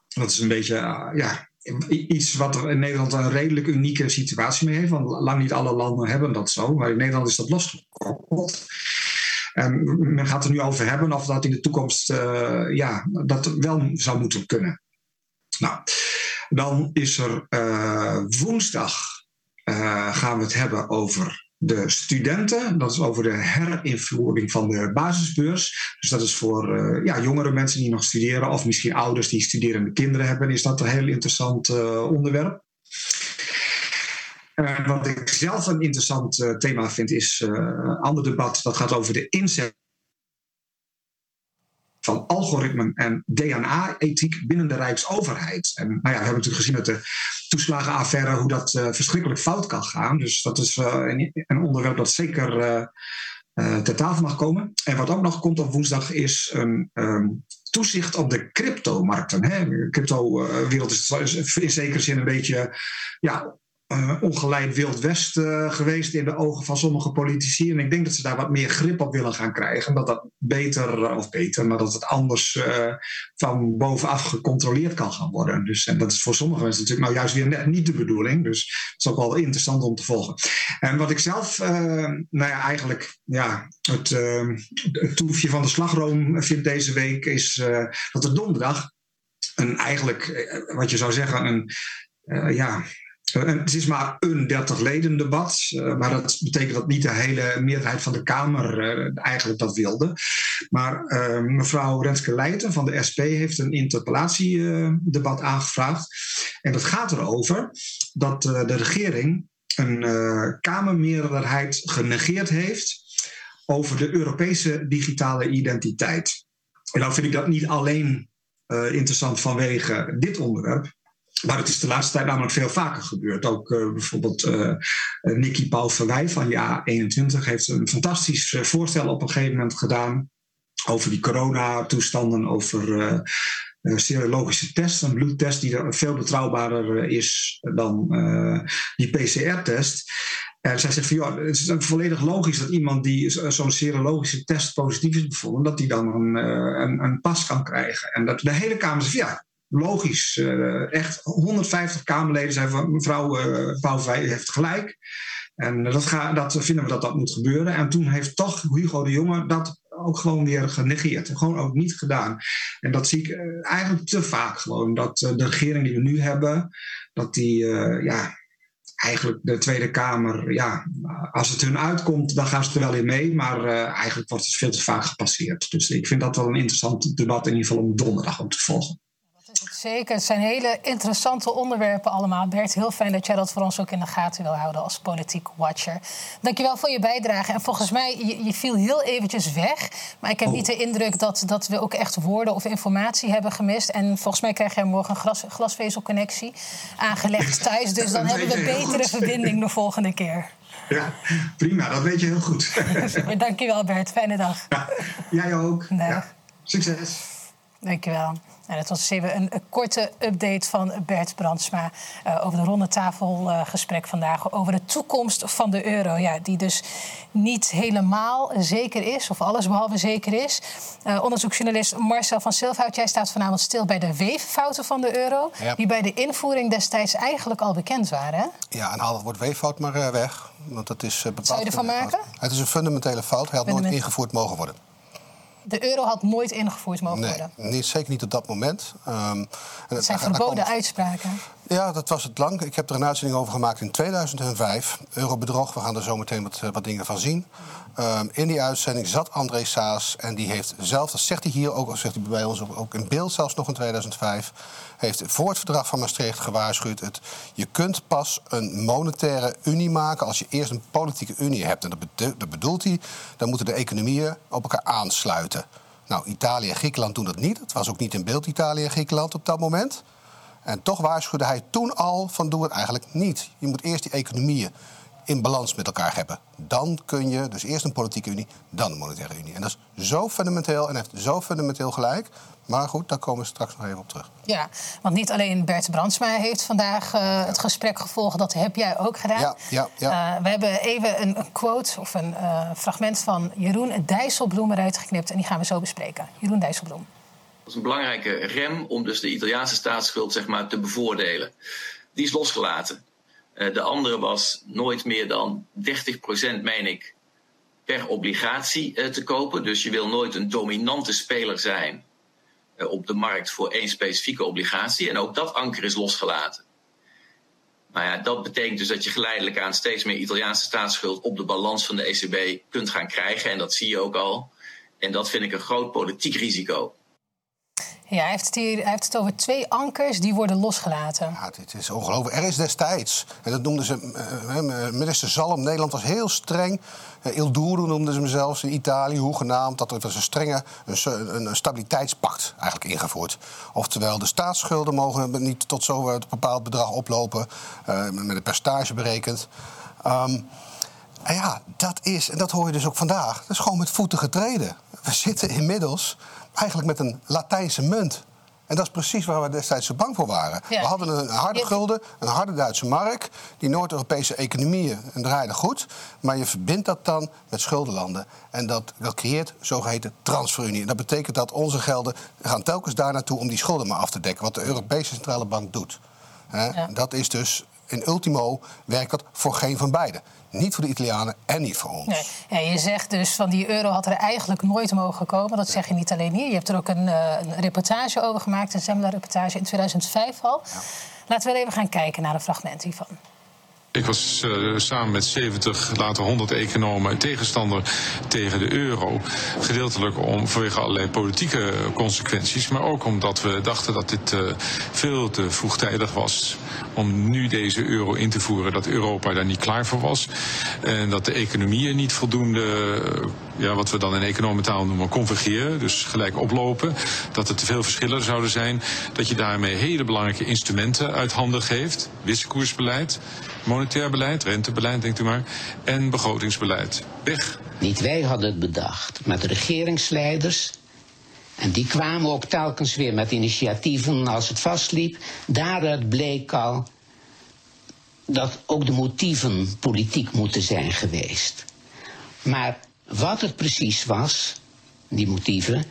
Dat is een beetje, ja, iets wat er in Nederland een redelijk unieke situatie mee heeft. Want lang niet alle landen hebben dat zo. Maar in Nederland is dat losgekoppeld. En men gaat er nu over hebben of dat in de toekomst uh, ja, dat wel zou moeten kunnen. Nou, dan is er woensdag gaan we het hebben over de studenten. Dat is over de herinvoering van de basisbeurs. Dus dat is voor uh, ja, jongere mensen die nog studeren, of misschien ouders die studerende kinderen hebben, is dat een heel interessant uh, onderwerp. Uh, wat ik zelf een interessant thema vind, is een ander debat dat gaat over de inzet van algoritmen en DNA-ethiek binnen de Rijksoverheid. En nou ja, we hebben natuurlijk gezien met de toeslagenaffaire hoe dat uh, verschrikkelijk fout kan gaan. Dus dat is uh, een, een, onderwerp dat zeker uh, ter tafel mag komen. En wat ook nog komt op woensdag is een um, toezicht op de cryptomarkten. De crypto-wereld is in zekere zin een beetje ja, uh, ongeleid Wild West uh, geweest in de ogen van sommige politici. En ik denk dat ze daar wat meer grip op willen gaan krijgen. Dat dat beter, of beter, maar dat het anders van bovenaf gecontroleerd kan gaan worden. Dus en dat is voor sommige mensen natuurlijk nou juist weer net niet de bedoeling. Dus het is ook wel interessant om te volgen. En wat ik zelf, nou ja, eigenlijk ja, het, toefje van de slagroom vind deze week is dat er donderdag een eigenlijk, wat je zou zeggen, een ja, het is maar een 30 leden debat, uh, maar dat betekent dat niet de hele meerderheid van de Kamer uh, eigenlijk dat wilde. Maar mevrouw Renske Leijten van de SP heeft een interpellatiedebat aangevraagd. En dat gaat erover dat de regering een Kamermeerderheid genegeerd heeft over de Europese digitale identiteit. En dan vind ik dat niet alleen interessant vanwege dit onderwerp, maar het is de laatste tijd namelijk veel vaker gebeurd. Ook uh, bijvoorbeeld uh, Nicky Paul Verwij van JA21 heeft een fantastisch uh, voorstel op een gegeven moment gedaan over die coronatoestanden, over serologische tests, een bloedtest die veel betrouwbaarder is dan die PCR-test. En zij zegt van ja, het is volledig logisch dat iemand die zo'n serologische test positief is bevonden, dat die dan een, een pas kan krijgen. En dat de hele Kamer zegt ja, logisch. Uh, echt 150 Kamerleden zijn van mevrouw uh, heeft gelijk. En dat, ga, dat vinden we dat dat moet gebeuren. En toen heeft toch Hugo de Jonge dat ook gewoon weer genegeerd. Gewoon ook niet gedaan. En dat zie ik uh, eigenlijk te vaak gewoon. Dat de regering die we nu hebben, dat die ja, eigenlijk de Tweede Kamer, ja, als het hun uitkomt, dan gaan ze er wel in mee. Maar eigenlijk wordt het veel te vaak gepasseerd. Dus ik vind dat wel een interessant debat, in ieder geval om donderdag om te volgen. Zeker, het zijn hele interessante onderwerpen allemaal. Bert, heel fijn dat jij dat voor ons ook in de gaten wil houden als politiek watcher. Dankjewel voor je bijdrage. En volgens mij, je, je viel heel eventjes weg. Maar ik heb oh. niet de indruk dat, dat we ook echt woorden of informatie hebben gemist. En volgens mij krijg jij morgen een glas, glasvezelconnectie aangelegd (laughs) thuis. Dus dan hebben we een betere verbinding de volgende keer. Ja, prima, dat weet je heel goed. (laughs) Dankjewel Bert, fijne dag. Ja, jij ook. Ja, succes. Dankjewel. En het was even een, een, korte update van Bert Brandsma uh, over de ronde tafelgesprek uh, vandaag over de toekomst van de euro. Ja, die dus niet helemaal zeker is, of allesbehalve zeker is. Uh, onderzoeksjournalist Marcel van Silfhout, jij staat vanavond stil bij de weeffouten van de euro, die bij de invoering destijds eigenlijk al bekend waren. Hè? Ja, en haal het woord weeffout maar weg. Want dat is bepaald. Zou je ervan maken? Het is een fundamentele fout. Hij had nooit ingevoerd mogen worden de euro had nooit ingevoerd mogen nee, worden. Niet, zeker niet op dat moment. Um, dat zijn verboden uitspraken. Ja, dat was het lang. Ik heb er een uitzending over gemaakt in 2005. Eurobedrog, we gaan er zo meteen wat, wat dingen van zien. Um, in die uitzending zat André Saas en die heeft zelf, dat zegt hij hier ook, zegt hij bij ons ook in beeld zelfs nog in 2005, heeft voor het verdrag van Maastricht gewaarschuwd: het, je kunt pas een monetaire unie maken als je eerst een politieke unie hebt. En dat, bedoelt hij, dan moeten de economieën op elkaar aansluiten. Nou, Italië en Griekenland doen dat niet. Het was ook niet in beeld Italië en Griekenland op dat moment. En toch waarschuwde hij toen al van doe het eigenlijk niet. Je moet eerst die economieën in balans met elkaar hebben. Dan kun je dus eerst een politieke unie, dan een monetaire unie. En dat is zo fundamenteel en heeft zo fundamenteel gelijk. Maar goed, daar komen we straks nog even op terug. Ja, want niet alleen Bert Brandsma heeft vandaag uh, het gesprek gevolgd. Dat heb jij ook gedaan. Ja, ja, ja. Uh, we hebben even een, een quote of een uh, fragment van Jeroen Dijsselbloem eruit geknipt. En die gaan we zo bespreken. Jeroen Dijsselbloem. Is een belangrijke rem om dus de Italiaanse staatsschuld zeg maar, te bevoordelen. Die is losgelaten. Uh, de andere was nooit meer dan 30% meen ik per obligatie uh, te kopen. Dus je wil nooit een dominante speler zijn uh, op de markt voor één specifieke obligatie. En ook dat anker is losgelaten. Maar ja, dat betekent dus dat je geleidelijk aan steeds meer Italiaanse staatsschuld op de balans van de ECB kunt gaan krijgen. En dat zie je ook al. En dat vind ik een groot politiek risico. Ja, hij heeft, het hier, heeft het over twee ankers die worden losgelaten. Ja, dit is ongelooflijk. Er is destijds, en dat noemden ze, uh, minister Zalm, Nederland was heel streng. Uh, Il Duro noemden ze hem zelfs in Italië, hoegenaamd. Dat er was een strenge een, stabiliteitspact eigenlijk ingevoerd. Oftewel, de staatsschulden mogen niet tot zo een bepaald bedrag oplopen, met een percentage berekend. Um, en ja, dat is, en dat hoor je dus ook vandaag, dat is gewoon met voeten getreden. We zitten inmiddels eigenlijk met een Latijnse munt. En dat is precies waar we destijds zo bang voor waren. We hadden een harde gulden, een harde Duitse mark. Die Noord-Europese economieën draaiden goed. Maar je verbindt dat dan met schuldenlanden. En dat, dat creëert zogeheten transferunie. En dat betekent dat onze gelden gaan telkens daar naartoe om die schulden maar af te dekken. Wat de Europese Centrale Bank doet. Dat is dus in ultimo werkt dat voor geen van beiden. Niet voor de Italianen en niet voor ons. Nee. Ja, je zegt dus van die euro had er eigenlijk nooit mogen komen. Dat zeg je niet alleen hier. Je hebt er ook een, uh, een reportage over gemaakt, een Zembla-reportage in 2005 al. Ja. Laten we even gaan kijken naar een fragment hiervan. Ik was uh, samen met 70, later 100 economen tegenstander tegen de euro. Gedeeltelijk om, vanwege allerlei politieke consequenties, maar ook omdat we dachten dat dit uh, veel te vroegtijdig was om nu deze euro in te voeren, dat Europa daar niet klaar voor was. En dat de economieën niet voldoende, ja, wat we dan in economentaal noemen, convergeren, dus gelijk oplopen. Dat er te veel verschillen zouden zijn. Dat je daarmee hele belangrijke instrumenten uit handen geeft. Wisselkoersbeleid monetair beleid, rentebeleid, denkt u maar, en begrotingsbeleid. Weg. Niet wij hadden het bedacht, maar de regeringsleiders. En die kwamen ook telkens weer met initiatieven als het vastliep. Daaruit bleek al dat ook de motieven politiek moeten zijn geweest. Maar wat het precies was, die motieven,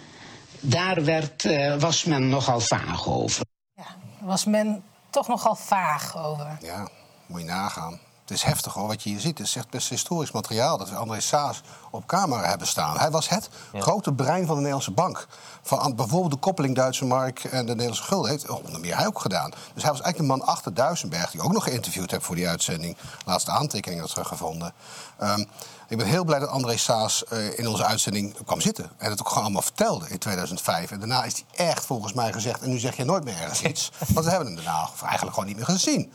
daar werd, uh, was men nogal vaag over. Ja, was men toch nogal vaag over. Ja. Moet je nagaan. Het is heftig hoor, wat je hier ziet. Het is echt best historisch materiaal dat we André Saas op camera hebben staan. Hij was het grote brein van de Nederlandse bank. Van bijvoorbeeld de koppeling Duitse mark en de Nederlandse gulden heeft onder meer hij ook gedaan. Dus hij was eigenlijk de man achter Duisenberg, die ik ook nog geïnterviewd heb voor die uitzending. Laatste aantekeningen teruggevonden. Ehm, ik ben heel blij dat André Saas eh, in onze uitzending kwam zitten. En het ook gewoon allemaal vertelde in 2005. En daarna is hij echt volgens mij gezegd... en nu zeg je nooit meer ergens (laughs) iets. Want we hebben hem daarna eigenlijk gewoon niet meer gezien.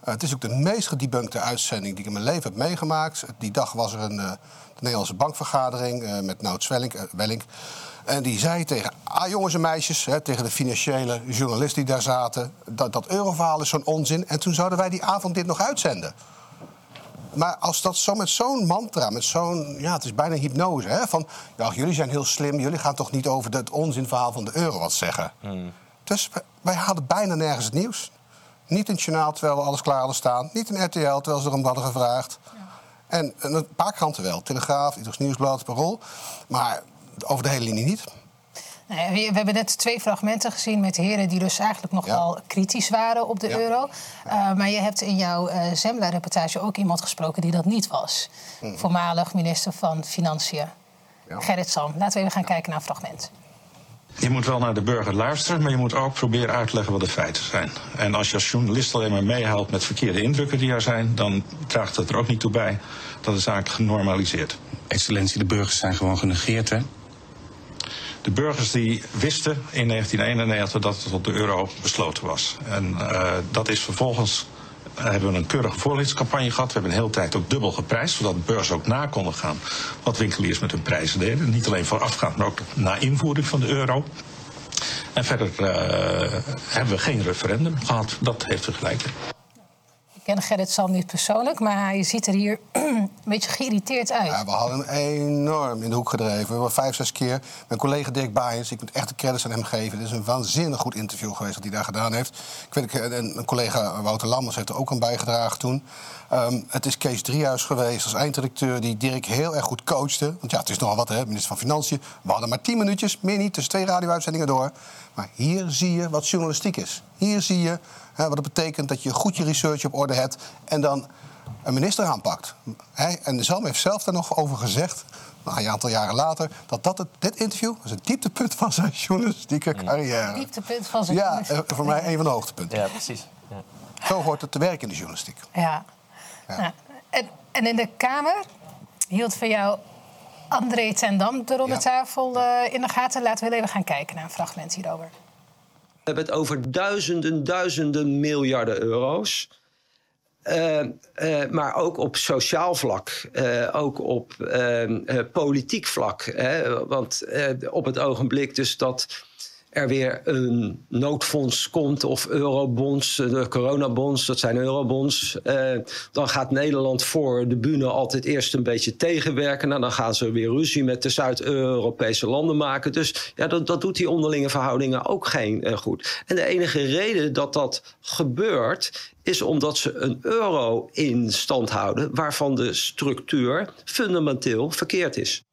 Eh, het is ook de meest gedebunkte uitzending die ik in mijn leven heb meegemaakt. Die dag was er een eh, de Nederlandse bankvergadering eh, met Nout Zwellink, Wellink. En die zei tegen, ah jongens en meisjes, hè, tegen de financiële journalisten die daar zaten... dat, dat euroverhaal is zo'n onzin. En toen zouden wij die avond dit nog uitzenden. Maar als dat zo met zo'n mantra, met zo'n... Ja, het is bijna hypnose, hè? Van, ja, jullie zijn heel slim, jullie gaan toch niet over het onzinverhaal van de euro wat zeggen. Dus wij, wij hadden bijna nergens het nieuws. Niet in het journaal, terwijl we alles klaar hadden staan. Niet in RTL, terwijl ze erom hadden gevraagd. En, en een paar kranten wel. Telegraaf, Utrechts Nieuwsblad, Parool. Maar over de hele linie niet. Ja, we hebben net twee fragmenten gezien met heren die dus eigenlijk nogal kritisch waren op de Ja. euro. Uh, maar je hebt in jouw uh, Zembla-reportage ook iemand gesproken die dat niet was. Hmm. Voormalig minister van Financiën, Gerrit Sam. Laten we even gaan kijken naar een fragment. Je moet wel naar de burger luisteren, maar je moet ook proberen uit te leggen wat de feiten zijn. En als je als journalist alleen maar meehaalt met verkeerde indrukken die er zijn, dan draagt het er ook niet toe bij dat de zaak genormaliseerd. Excellentie, de burgers zijn gewoon genegeerd, hè? De burgers die wisten in 1991 dat het op de euro besloten was. En uh, dat is vervolgens hebben we een keurige voorlichtingscampagne gehad. We hebben een hele tijd ook dubbel geprijsd, zodat de beurs ook na konden gaan wat winkeliers met hun prijzen deden. Niet alleen voorafgaand, maar ook na invoering van de euro. En verder uh, hebben we geen referendum gehad. Dat heeft u gelijk. Ik ken Gerrit Sam niet persoonlijk, maar hij ziet er hier (clears throat) een beetje geïrriteerd uit. Ja, we hadden hem enorm in de hoek gedreven. We vijf, zes keer. Mijn collega Dirk Baaiens, ik moet echt de credits aan hem geven. Dit is een waanzinnig goed interview geweest dat hij daar gedaan heeft. Ik weet, een, een collega Wouter Lammers heeft er ook aan bijgedragen toen. Um, het is Kees Driehuis geweest als eindredacteur die Dirk heel erg goed coachte. Want ja, het is nogal wat, hè, minister van Financiën. We hadden maar tien minuutjes, meer niet, tussen twee radio-uitzendingen door. Maar hier zie je wat journalistiek is. Hier zie je hè, wat het betekent dat je goed je research op orde hebt... en dan een minister aanpakt. Hè? En Zalm heeft zelf daar nog over gezegd, nou, een aantal jaren later... dat, dat het, dit interview was het dieptepunt van zijn journalistieke carrière. Dieptepunt van zijn Ja, eh, voor mij een van de hoogtepunten. Ja, precies. Ja. Zo hoort het te werken in de journalistiek. Ja. ja. Nou, en, en, in de Kamer hield voor jou André ten Dam de ronde ja. tafel uh, in de gaten. Laten we even gaan kijken naar een fragment hierover. Hebben het over duizenden, duizenden miljarden euro's. Uh, uh, maar ook op sociaal vlak, uh, ook op politiek vlak. Hè? Want op het ogenblik dus dat er weer een noodfonds komt of eurobonds, de coronabonds, dat zijn eurobonds. Uh, dan gaat Nederland voor de bühne altijd eerst een beetje tegenwerken. Nou, dan gaan ze weer ruzie met de Zuid-Europese landen maken. Dus ja, dat, dat doet die onderlinge verhoudingen ook geen uh, goed. En de enige reden dat dat gebeurt is omdat ze een euro in stand houden waarvan de structuur fundamenteel verkeerd is.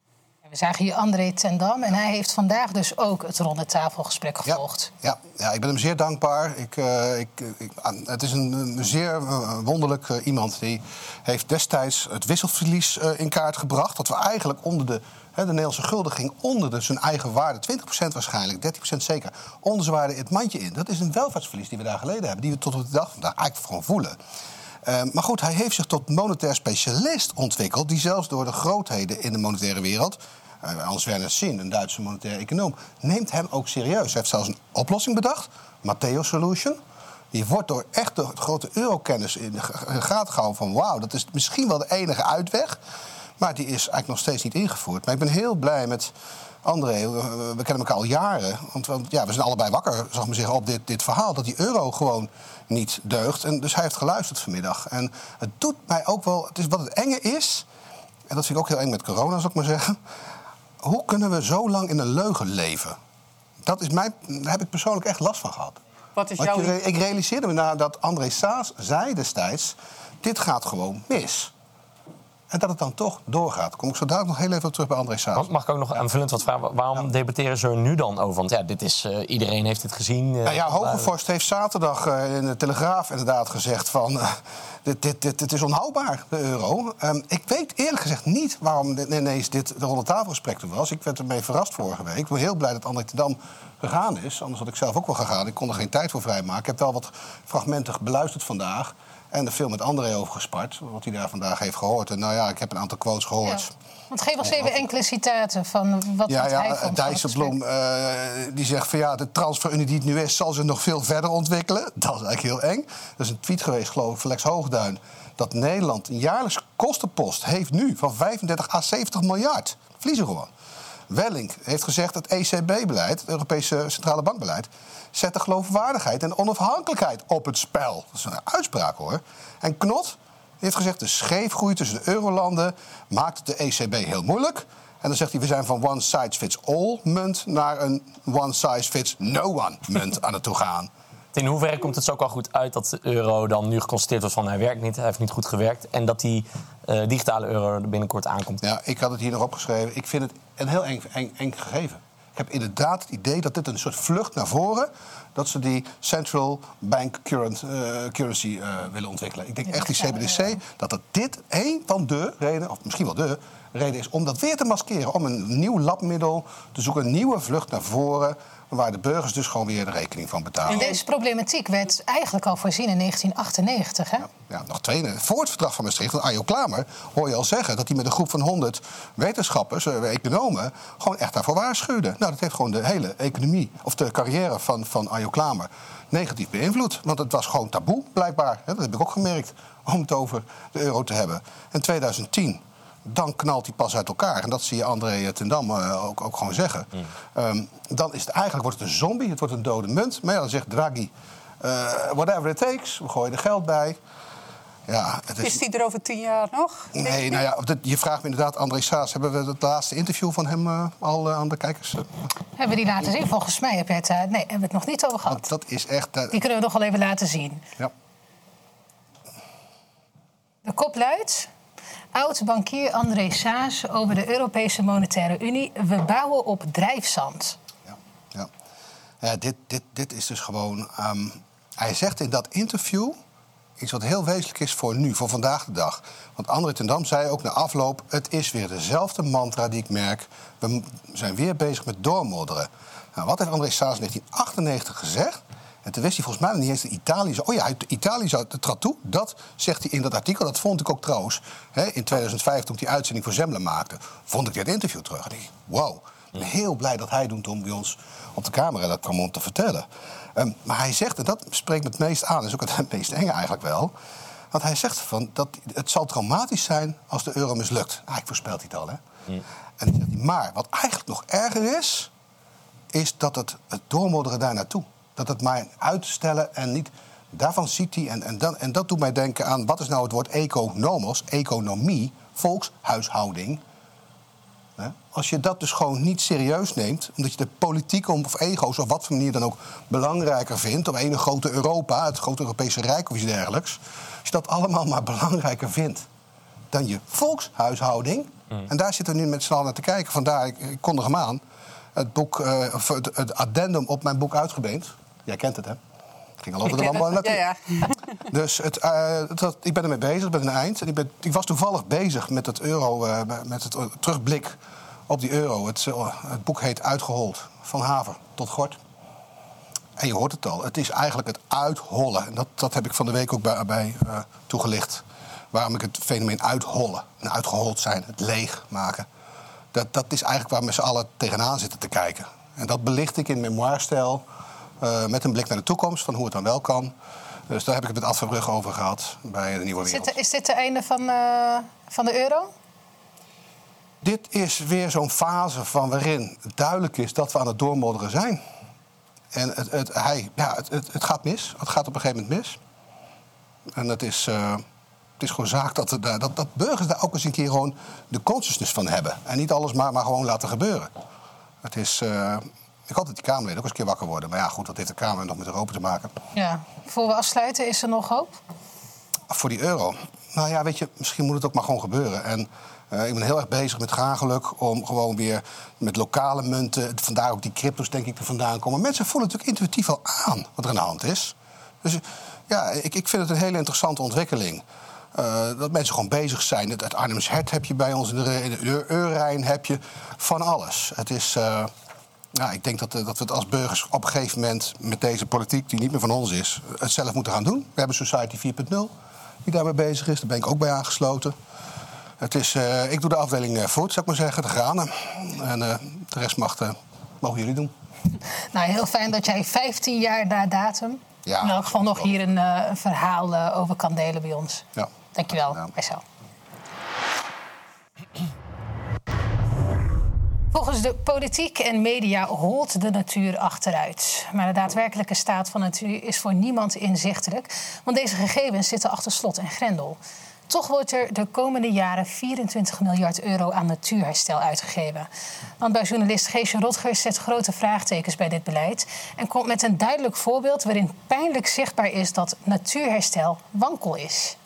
We zagen hier André ten Dam en hij heeft vandaag dus ook het ronde tafelgesprek gevolgd. Ja, ja, ja ik ben hem zeer dankbaar. Ik, uh, ik, ik, het is een, een zeer wonderlijk uh, iemand. Die heeft destijds het wisselverlies in kaart gebracht. Dat we eigenlijk onder de... Hè, de Nederlandse gulden ging onder de, zijn eigen waarde. 20% waarschijnlijk, 13% zeker. Onder zijn waarde het mandje in. Dat is een welvaartsverlies die we daar geleden hebben. Die we tot op de dag vandaag eigenlijk gewoon voelen. Uh, maar goed, hij heeft zich tot monetair specialist ontwikkeld... die zelfs door de grootheden in de monetaire wereld... Uh, Hans Werner Sinn, een Duitse monetair econoom... neemt hem ook serieus. Hij heeft zelfs een oplossing bedacht, Matteo Solution... Die wordt door echt de grote eurokennis in de gaten gehouden van... wauw, dat is misschien wel de enige uitweg. Maar die is eigenlijk nog steeds niet ingevoerd. Maar ik ben heel blij met André. We, we kennen elkaar al jaren. Want, ja, we zijn allebei wakker, ik maar zeggen, op dit, dit verhaal. Dat die euro gewoon niet deugt. En dus hij heeft geluisterd vanmiddag. En het doet mij ook wel... Het is wat het enge is... en dat vind ik ook heel eng met corona, zal ik maar zeggen... hoe kunnen we zo lang in een leugen leven? Dat is mij, daar heb ik persoonlijk echt last van gehad. Wat is jouw... je, ik realiseerde me nadat André Saas zei destijds... dit gaat gewoon mis. En dat het dan toch doorgaat. Kom ik zo dadelijk nog heel even terug bij André Saas. Mag ik ook nog aanvullend wat vragen? Waarom debatteren ze er nu dan over? Want ja, dit is, eh, iedereen heeft het gezien. eh, Nou ja, maar- Hogevorst heeft zaterdag eh, in de Telegraaf inderdaad gezegd van... eh, dit, dit, dit, dit is onhoudbaar, de euro. Ehm, ik weet eerlijk gezegd niet waarom dit- ineens dit de ronde tafelgesprek er was. Ik werd ermee verrast vorige week. Ik ben heel blij dat André Dam gegaan is. Anders had ik zelf ook wel gegaan. Ik kon er geen tijd voor vrijmaken. Ik heb wel wat fragmenten beluisterd vandaag. En er veel met André over gespart. Wat hij daar vandaag heeft gehoord. En nou ja, ik heb een aantal quotes gehoord. Want geef ons even enkele citaten van wat, Ja, wat ja hij eh, vond. het Dijsselbloem eh, die zegt van ja, de transferunie die het nu is, zal zich nog veel verder ontwikkelen. (laughs) Dat is eigenlijk heel eng. Er is een tweet geweest, geloof ik, van Lex Hoogduin. Dat Nederland een jaarlijks kostenpost heeft nu van 35 à 70 miljard. Vliezen gewoon. Welling heeft gezegd dat ECB-beleid, het Europese Centrale Bankbeleid, zet de geloofwaardigheid en onafhankelijkheid op het spel. Dat is een uitspraak hoor. En Knot heeft gezegd de scheefgroei tussen de eurolanden maakt de ECB heel moeilijk. En dan zegt hij, we zijn van one size fits all munt naar een one size fits no one munt aan het toe gaan. In hoeverre komt het zo ook al goed uit dat de euro dan nu geconstateerd wordt van hij werkt niet, hij heeft niet goed gewerkt. En dat die eh, digitale euro er binnenkort aankomt? Ja, ik had het hier nog opgeschreven. Ik vind het een heel eng, eng, eng gegeven. Ik heb inderdaad het idee dat dit een soort vlucht naar voren... dat ze die central bank current, eh, currency eh, willen ontwikkelen. Ik denk echt die CBDC, dat dat dit één van de redenen... of misschien wel de reden is om dat weer te maskeren. Om een nieuw labmiddel te zoeken, een nieuwe vlucht naar voren... waar de burgers dus gewoon weer de rekening van betalen. En deze problematiek werd eigenlijk al voorzien in 1998, hè? Ja, nog twee. Voor het verdrag van Maastricht, van Ajo Klamer, hoor je al zeggen dat hij met een groep van 100 wetenschappers, eh, economen, gewoon echt daarvoor waarschuwde. Nou, dat heeft gewoon de hele economie, of de carrière van, van Ajo Klamer, negatief beïnvloed. Want het was gewoon taboe, blijkbaar. Dat heb ik ook gemerkt, om het over de euro te hebben. En 2010. Dan knalt hij pas uit elkaar. En dat zie je André ten Dam eh, ook, ook gewoon zeggen. Ehm, dan is het eigenlijk wordt het een zombie, het wordt een dode munt. Maar ja, dan zegt Draghi, eh, whatever it takes, we gooien er geld bij. Ja, het is... Is die er over tien jaar nog? Nee, je? nou ja, je vraagt me inderdaad, André Saas... hebben we het laatste interview van hem eh, al aan de kijkers? Hebben we die laten zien? Volgens mij heb je het... nee, hebben we het nog niet over gehad. dat is echt... Die kunnen we nog wel even laten zien. Ja. De kop luidt... Oud-bankier André Saas over de Europese Monetaire Unie. We bouwen op drijfzand. Ja. Ja, dit, dit, dit is dus gewoon. ehm, hij zegt in dat interview iets wat heel wezenlijk is voor nu, voor vandaag de dag. Want André ten Dam zei ook na afloop: het is weer dezelfde mantra die ik merk. We zijn weer bezig met doormodderen. Nou, wat heeft André Saas in 1998 gezegd? En toen wist hij volgens mij niet eens dat Italië zou... Oh ja, Italië zou het trad toe. Dat zegt hij in dat artikel. Dat vond ik ook trouwens. Hè, in 2005, toen ik die uitzending voor Zembla maakte... vond ik dit interview terug. En dacht ik, wow. Ik ben heel blij dat hij doet om bij ons op de camera dat kwam om te vertellen. Ehm, maar hij zegt, en dat spreekt me het meest aan... is ook het (laughs) meest enge eigenlijk wel... want hij zegt van dat het zal traumatisch zijn als de euro mislukt. Nou, ik voorspelt hij het al, hè. En maar wat eigenlijk nog erger is is dat het, het doormodderen daar naartoe. Dat het maar uitstellen en niet. Daarvan ziet hij, en, en, dan, en dat doet mij denken aan wat is nou het woord economos, economie, volkshuishouding. Als je dat dus gewoon niet serieus neemt, omdat je de politiek om- of ego's of wat voor manier dan ook belangrijker vindt, of ene grote Europa, het grote Europese Rijk of iets dergelijks, als je dat allemaal maar belangrijker vindt dan je volkshuishouding, en daar zitten we nu met z'n allen naar te kijken, vandaar, ik, ik kondig hem aan, het, boek, of het, het addendum op mijn boek Uitgebeend. Jij kent het, hè? Ik ging al over de landbouw het. naartoe. Ja, ja. (laughs) Dus het, eh, het had- ik ben ermee bezig, ik ben een eind. En ik, ben, ik was toevallig bezig met het euro, eh, met het eh, terugblik op die euro. Het, eh, het boek heet Uitgehold, van haver tot gort. En je hoort het al, het is eigenlijk het uithollen. En dat, dat heb ik van de week ook bij, bij eh, toegelicht. Waarom ik het fenomeen uithollen en uitgehold zijn, het leeg maken... Dat, dat is eigenlijk waar we met z'n allen tegenaan zitten te kijken. En dat belicht ik in memoirstijl eh, met een blik naar de toekomst... van hoe het dan wel kan. Dus daar heb ik het met Ad van Brugge over gehad bij de Nieuwe Is Wereld. dit, is dit het einde van, eh, van de euro? Dit is weer zo'n fase van waarin duidelijk is dat we aan het doormodderen zijn. En het, het, hij, ja, het, het, het gaat mis. Het gaat op een gegeven moment mis. En het is, eh, het is gewoon zaak dat, daar- dat, dat burgers daar ook eens een keer gewoon de consciousness van hebben. En niet alles maar, maar gewoon laten gebeuren. Het is, eh, ik hoop dat die Kamerleden ook eens een keer wakker worden. Maar ja, goed, dat heeft de Kamer nog met Europa te maken. Ja. Voor we afsluiten, is er nog hoop? voor die euro. Nou ja, weet je, misschien moet het ook maar gewoon gebeuren. En uh, ik ben heel erg bezig met graaggeluk om gewoon weer met lokale munten... vandaar ook die cryptos denk ik er vandaan komen. Mensen voelen natuurlijk intuïtief al aan wat er aan de hand is. Dus ja, ik, ik vind het een hele interessante ontwikkeling. Uh, dat mensen gewoon bezig zijn. Het, het Arnhems Hert heb je bij ons, in de, in de Eurijn heb je van alles. Het is... Uh, ja, ik denk dat, dat we het als burgers op een gegeven moment met deze politiek, die niet meer van ons is, het zelf moeten gaan doen. We hebben Society 4.0 die daarmee bezig is. Daar ben ik ook bij aangesloten. Het is, uh, ik doe de afdeling uh, food, zou ik maar zeggen, de granen. En uh, de rest mag, mogen jullie doen. (laughs) Nou, heel fijn dat jij 15 jaar na datum ja, in elk geval nog hier een, verhaal over kan delen bij ons. Ja. Dankjewel. Marcel. Volgens de politiek en media holt de natuur achteruit. Maar de daadwerkelijke staat van natuur is voor niemand inzichtelijk, want deze gegevens zitten achter slot en grendel. Toch wordt er de komende jaren 24 miljard euro aan natuurherstel uitgegeven. Landbouwjournalist Geesje Rotgers zet grote vraagtekens bij dit beleid en komt met een duidelijk voorbeeld waarin pijnlijk zichtbaar is dat natuurherstel wankel is.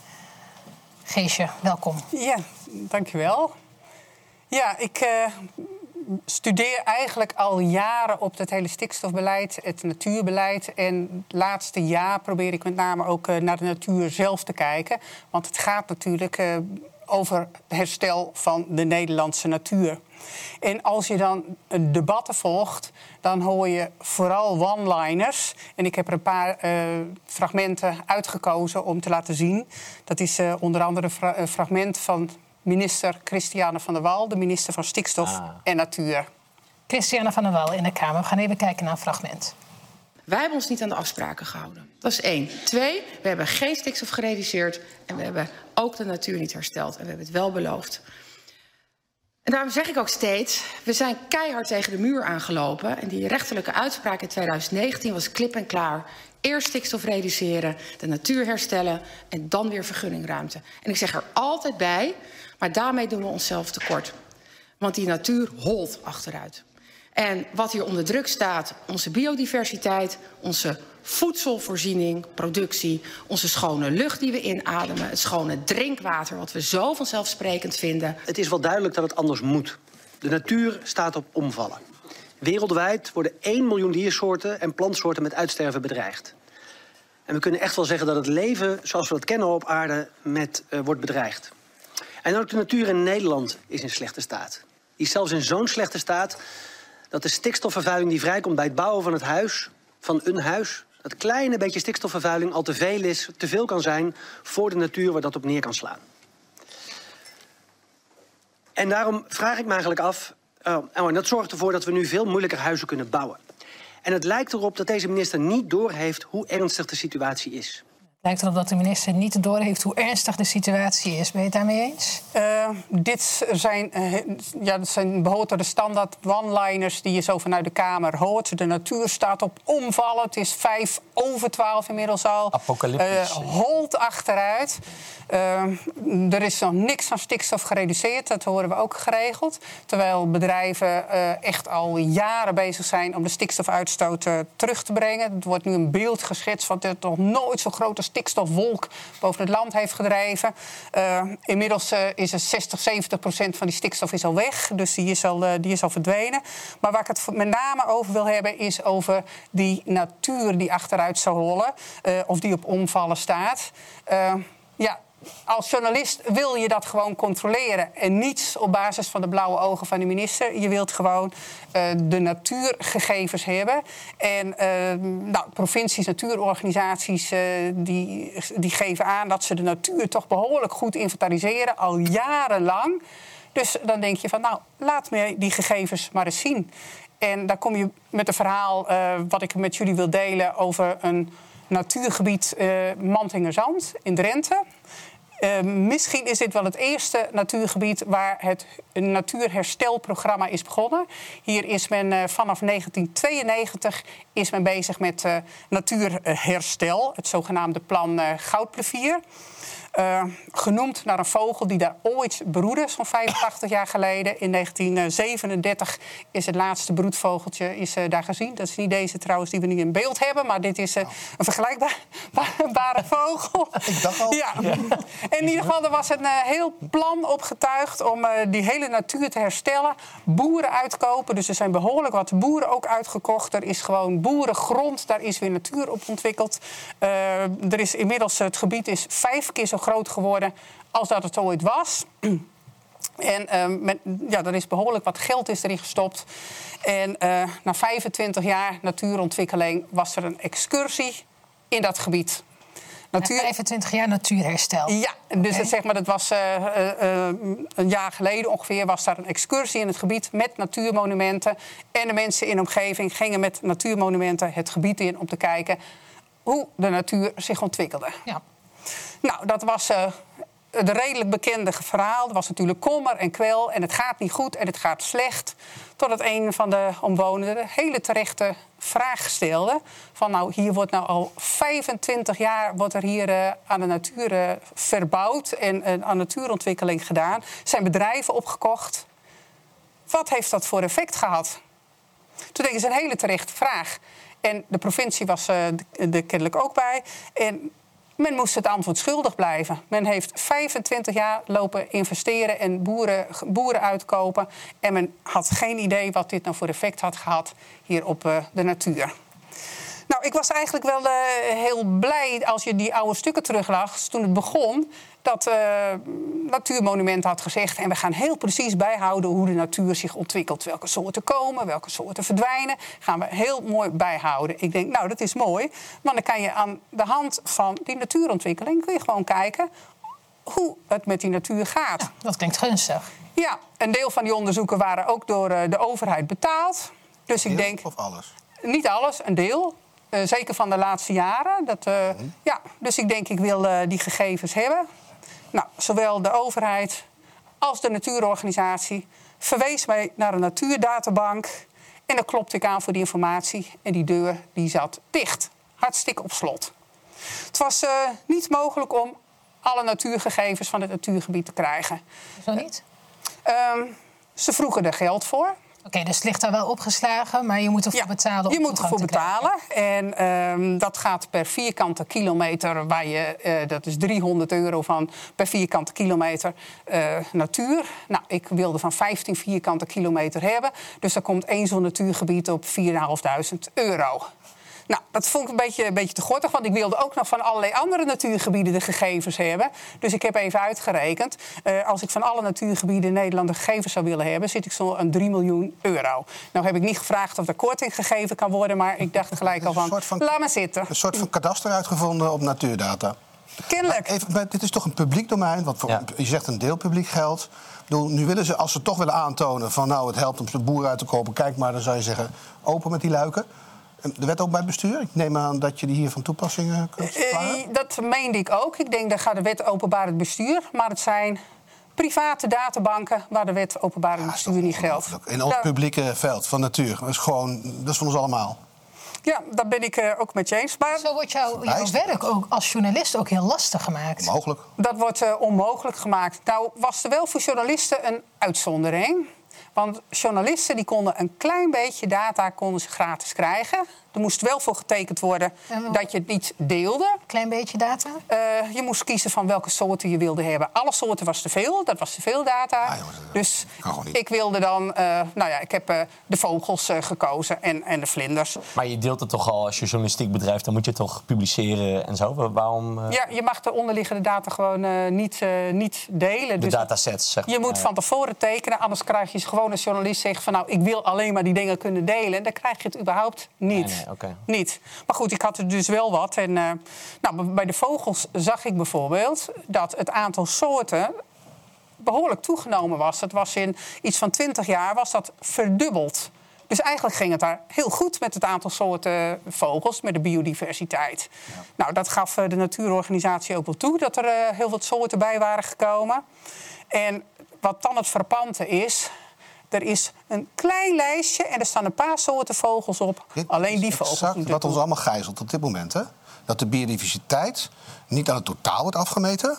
Geesje, welkom. Ja, dankjewel. Ja, ik uh, studeer eigenlijk al jaren op het hele stikstofbeleid, het natuurbeleid. En het laatste jaar probeer ik met name ook uh, naar de natuur zelf te kijken. Want het gaat natuurlijk uh, over herstel van de Nederlandse natuur. En als je dan debatten volgt, dan hoor je vooral one-liners. En ik heb er een paar fragmenten uitgekozen om te laten zien. Dat is onder andere een fragment van minister Christiane van der Wal, de minister van Stikstof ah. en Natuur. Christiane van der Wal in de Kamer. We gaan even kijken naar een fragment. Wij hebben ons niet aan de afspraken gehouden. Dat is één. Twee, we hebben geen stikstof gereduceerd en we hebben ook de natuur niet hersteld. En we hebben het wel beloofd. En daarom zeg ik ook steeds, we zijn keihard tegen de muur aangelopen. En die rechterlijke uitspraak in 2019 was klip en klaar. Eerst stikstof reduceren, de natuur herstellen en dan weer vergunningruimte. En ik zeg er altijd bij, maar daarmee doen we onszelf tekort. Want die natuur holt achteruit. En wat hier onder druk staat, onze biodiversiteit, onze voedselvoorziening, productie, onze schone lucht die we inademen, het schone drinkwater, wat we zo vanzelfsprekend vinden. Het is wel duidelijk dat het anders moet. De natuur staat op omvallen. Wereldwijd worden 1 miljoen diersoorten en plantsoorten met uitsterven bedreigd. En we kunnen echt wel zeggen dat het leven zoals we dat kennen op aarde met, uh, wordt bedreigd. En ook de natuur in Nederland is in slechte staat. Die is zelfs in zo'n slechte staat dat de stikstofvervuiling die vrijkomt bij het bouwen van het huis, van een huis, dat kleine beetje stikstofvervuiling al te veel is, te veel kan zijn voor de natuur waar dat op neer kan slaan. En daarom vraag ik me eigenlijk af, uh, en dat zorgt ervoor dat we nu veel moeilijker huizen kunnen bouwen. En het lijkt erop dat deze minister niet doorheeft hoe ernstig de situatie is. Het lijkt erop dat de minister niet doorheeft hoe ernstig de situatie is. Ben je het daarmee eens? Uh, dit zijn, uh, ja, dat zijn behoort tot de standaard one-liners die je zo vanuit de Kamer hoort. De natuur staat op omvallen. Het is vijf over twaalf inmiddels al. Apocalyptisch. Uh, holt achteruit. er is nog niks aan stikstof gereduceerd. Dat horen we ook geregeld. Terwijl bedrijven echt al jaren bezig zijn om de stikstofuitstoot terug te brengen. Er wordt nu een beeld geschetst van dat nog nooit zo grote stikstofwolk boven het land heeft gedreven. Uh, inmiddels uh, is er 60, 70 procent van die stikstof is al weg. Dus die is al, uh, die is al verdwenen. Maar waar ik het met name over wil hebben, is over die natuur die achteruit zou rollen. of die op omvallen staat. ja, als journalist wil je dat gewoon controleren. En niet op basis van de blauwe ogen van de minister. Je wilt gewoon uh, de natuurgegevens hebben. En uh, nou, provincies, natuurorganisaties, uh, die, die geven aan dat ze de natuur toch behoorlijk goed inventariseren. Al jarenlang. Dus dan denk je van, nou, laat me die gegevens maar eens zien. En dan kom je met een verhaal wat ik met jullie wil delen over een natuurgebied Mantingerzand in Drenthe. Uh, misschien is dit wel het eerste natuurgebied waar het natuurherstelprogramma is begonnen. Hier is men uh, vanaf 1992 is men bezig met uh, natuurherstel, het zogenaamde plan Goudplevier. Eh, genoemd naar een vogel die daar ooit broedde, zo'n 85 jaar geleden. In 1937 is het laatste broedvogeltje is, uh, daar gezien. Dat is niet deze trouwens die we nu in beeld hebben, maar dit is uh, een vergelijkbare (laughs) vogel. Ik dacht al. Ja. In ieder geval, er was een heel plan opgetuigd om die hele natuur te herstellen. Boeren uitkopen, dus er zijn behoorlijk wat boeren ook uitgekocht. Er is gewoon boerengrond, daar is weer natuur op ontwikkeld. er is inmiddels, het gebied is vijf keer zo groot geworden als dat het ooit was. (clears throat) En uh, met, ja, er is behoorlijk wat geld is erin gestopt. En uh, na 25 jaar natuurontwikkeling was er een excursie in dat gebied. Natuur... 25 jaar natuurherstel. Ja, dus zeg maar, dat was uh, een jaar geleden ongeveer... was daar een excursie in het gebied met natuurmonumenten. En de mensen in de omgeving gingen met natuurmonumenten het gebied in... om te kijken hoe de natuur zich ontwikkelde. Ja. Nou, dat was uh, het redelijk bekende verhaal. Er was natuurlijk kommer en kwel en het gaat niet goed en het gaat slecht. Totdat een van de omwonenden de hele terechte vraag stelde. Van nou, hier wordt nou al 25 jaar wordt er hier uh, aan de natuur uh, verbouwd en aan natuurontwikkeling gedaan. Zijn bedrijven opgekocht. Wat heeft dat voor effect gehad? Toen denk ik, is een hele terechte vraag. En de provincie was er kennelijk ook bij. En men moest het antwoord schuldig blijven. Men heeft 25 jaar lopen investeren en boeren, boeren uitkopen. En men had geen idee wat dit nou voor effect had gehad hier op uh, de natuur. Nou, ik was eigenlijk wel uh, heel blij als je die oude stukken teruglas toen het begon. Dat uh, Natuurmonument had gezegd. En we gaan heel precies bijhouden hoe de natuur zich ontwikkelt. Welke soorten komen, welke soorten verdwijnen. Gaan we heel mooi bijhouden. Ik denk, nou, dat is mooi. Want dan kan je aan de hand van die natuurontwikkeling kun je gewoon kijken hoe het met die natuur gaat. Ja, dat klinkt gunstig. Ja, een deel van die onderzoeken waren ook door uh, de overheid betaald. Dus ik denk. Of alles? Niet alles, een deel. Uh, zeker van de laatste jaren. Dat, uh, mm. ja, dus ik denk, ik wil uh, die gegevens hebben. Nou, zowel de overheid als de natuurorganisatie verwees mij naar een natuurdatabank. En dan klopte ik aan voor die informatie. En die deur die zat dicht. Hartstikke op slot. Het was niet mogelijk om alle natuurgegevens van het natuurgebied te krijgen. Zo niet? Um, ze vroegen er geld voor. Oké, okay, dus het ligt daar wel opgeslagen, maar je moet ervoor ja, betalen. Om je moet ervoor betalen. En um, dat gaat per vierkante kilometer, waar je, uh, dat is 300 euro van per vierkante kilometer uh, natuur. Nou, ik wilde van 15 vierkante kilometer hebben. Dus daar komt één zo'n natuurgebied op 4.500 euro. Nou, dat vond ik een beetje, een beetje te gortig, want ik wilde ook nog van allerlei andere natuurgebieden de gegevens hebben. Dus ik heb even uitgerekend. Uh, als ik van alle natuurgebieden in Nederland de gegevens zou willen hebben, zit ik zo aan 3 miljoen euro. Nou heb ik niet gevraagd of er korting gegeven kan worden, maar ik dacht gelijk (laughs) al van, van laat maar zitten. Een soort van kadaster uitgevonden op natuurdata. Kennelijk. Maar even, maar dit is toch een publiek domein? Want voor, ja. je zegt een deel publiek geld. Nu willen ze, als ze toch willen aantonen van nou, het helpt om de boeren uit te kopen, kijk maar, dan zou je zeggen, open met die luiken. De wet ook bij bestuur? Ik neem aan dat je die hier van toepassing kunt verklaren. Uh, dat meende ik ook. Ik denk dat gaat de wet openbaar het bestuur. Maar het zijn private databanken waar de wet openbaar het bestuur niet geldt. In ons ja. publieke veld van natuur. Dat is gewoon, dat is van ons allemaal. Ja, daar ben ik uh, ook met je eens. Maar Zo wordt jouw, jouw werk ook als journalist ook heel lastig gemaakt. Onmogelijk. Dat wordt uh, onmogelijk gemaakt. Nou was er wel voor journalisten een uitzondering. Want journalisten die konden een klein beetje data konden ze gratis krijgen. Er moest wel voor getekend worden dat je het niet deelde. Klein beetje data? Uh, je moest kiezen van welke soorten je wilde hebben. Alle soorten was te veel, dat was te veel data. Ah, jongens, dus ik wilde dan, uh, nou ja, ik heb uh, de vogels gekozen en, en de vlinders. Maar je deelt het toch al als je journalistiek bedrijft, dan moet je het toch publiceren en zo? Waarom? Ja, je mag de onderliggende data gewoon niet, niet delen. De dus datasets, zeg Je moet van tevoren tekenen, anders krijg je gewoon als journalist zeggen van nou, ik wil alleen maar die dingen kunnen delen. En dan krijg je het überhaupt niet. Nee, nee. Okay. Niet. Maar goed, ik had er dus wel wat. En uh, nou, bij de vogels zag ik bijvoorbeeld dat het aantal soorten behoorlijk toegenomen was. Dat was in iets van 20 jaar was dat verdubbeld. Dus eigenlijk ging het daar heel goed met het aantal soorten vogels, met de biodiversiteit. Ja. Nou, dat gaf de natuurorganisatie ook wel toe, dat er uh, heel wat soorten bij waren gekomen. En wat dan het frappante is, er is een klein lijstje en er staan een paar soorten vogels op. Dit Alleen die vogels. Exact wat ons allemaal gijzelt op dit moment. Hè? Dat de biodiversiteit niet aan het totaal wordt afgemeten,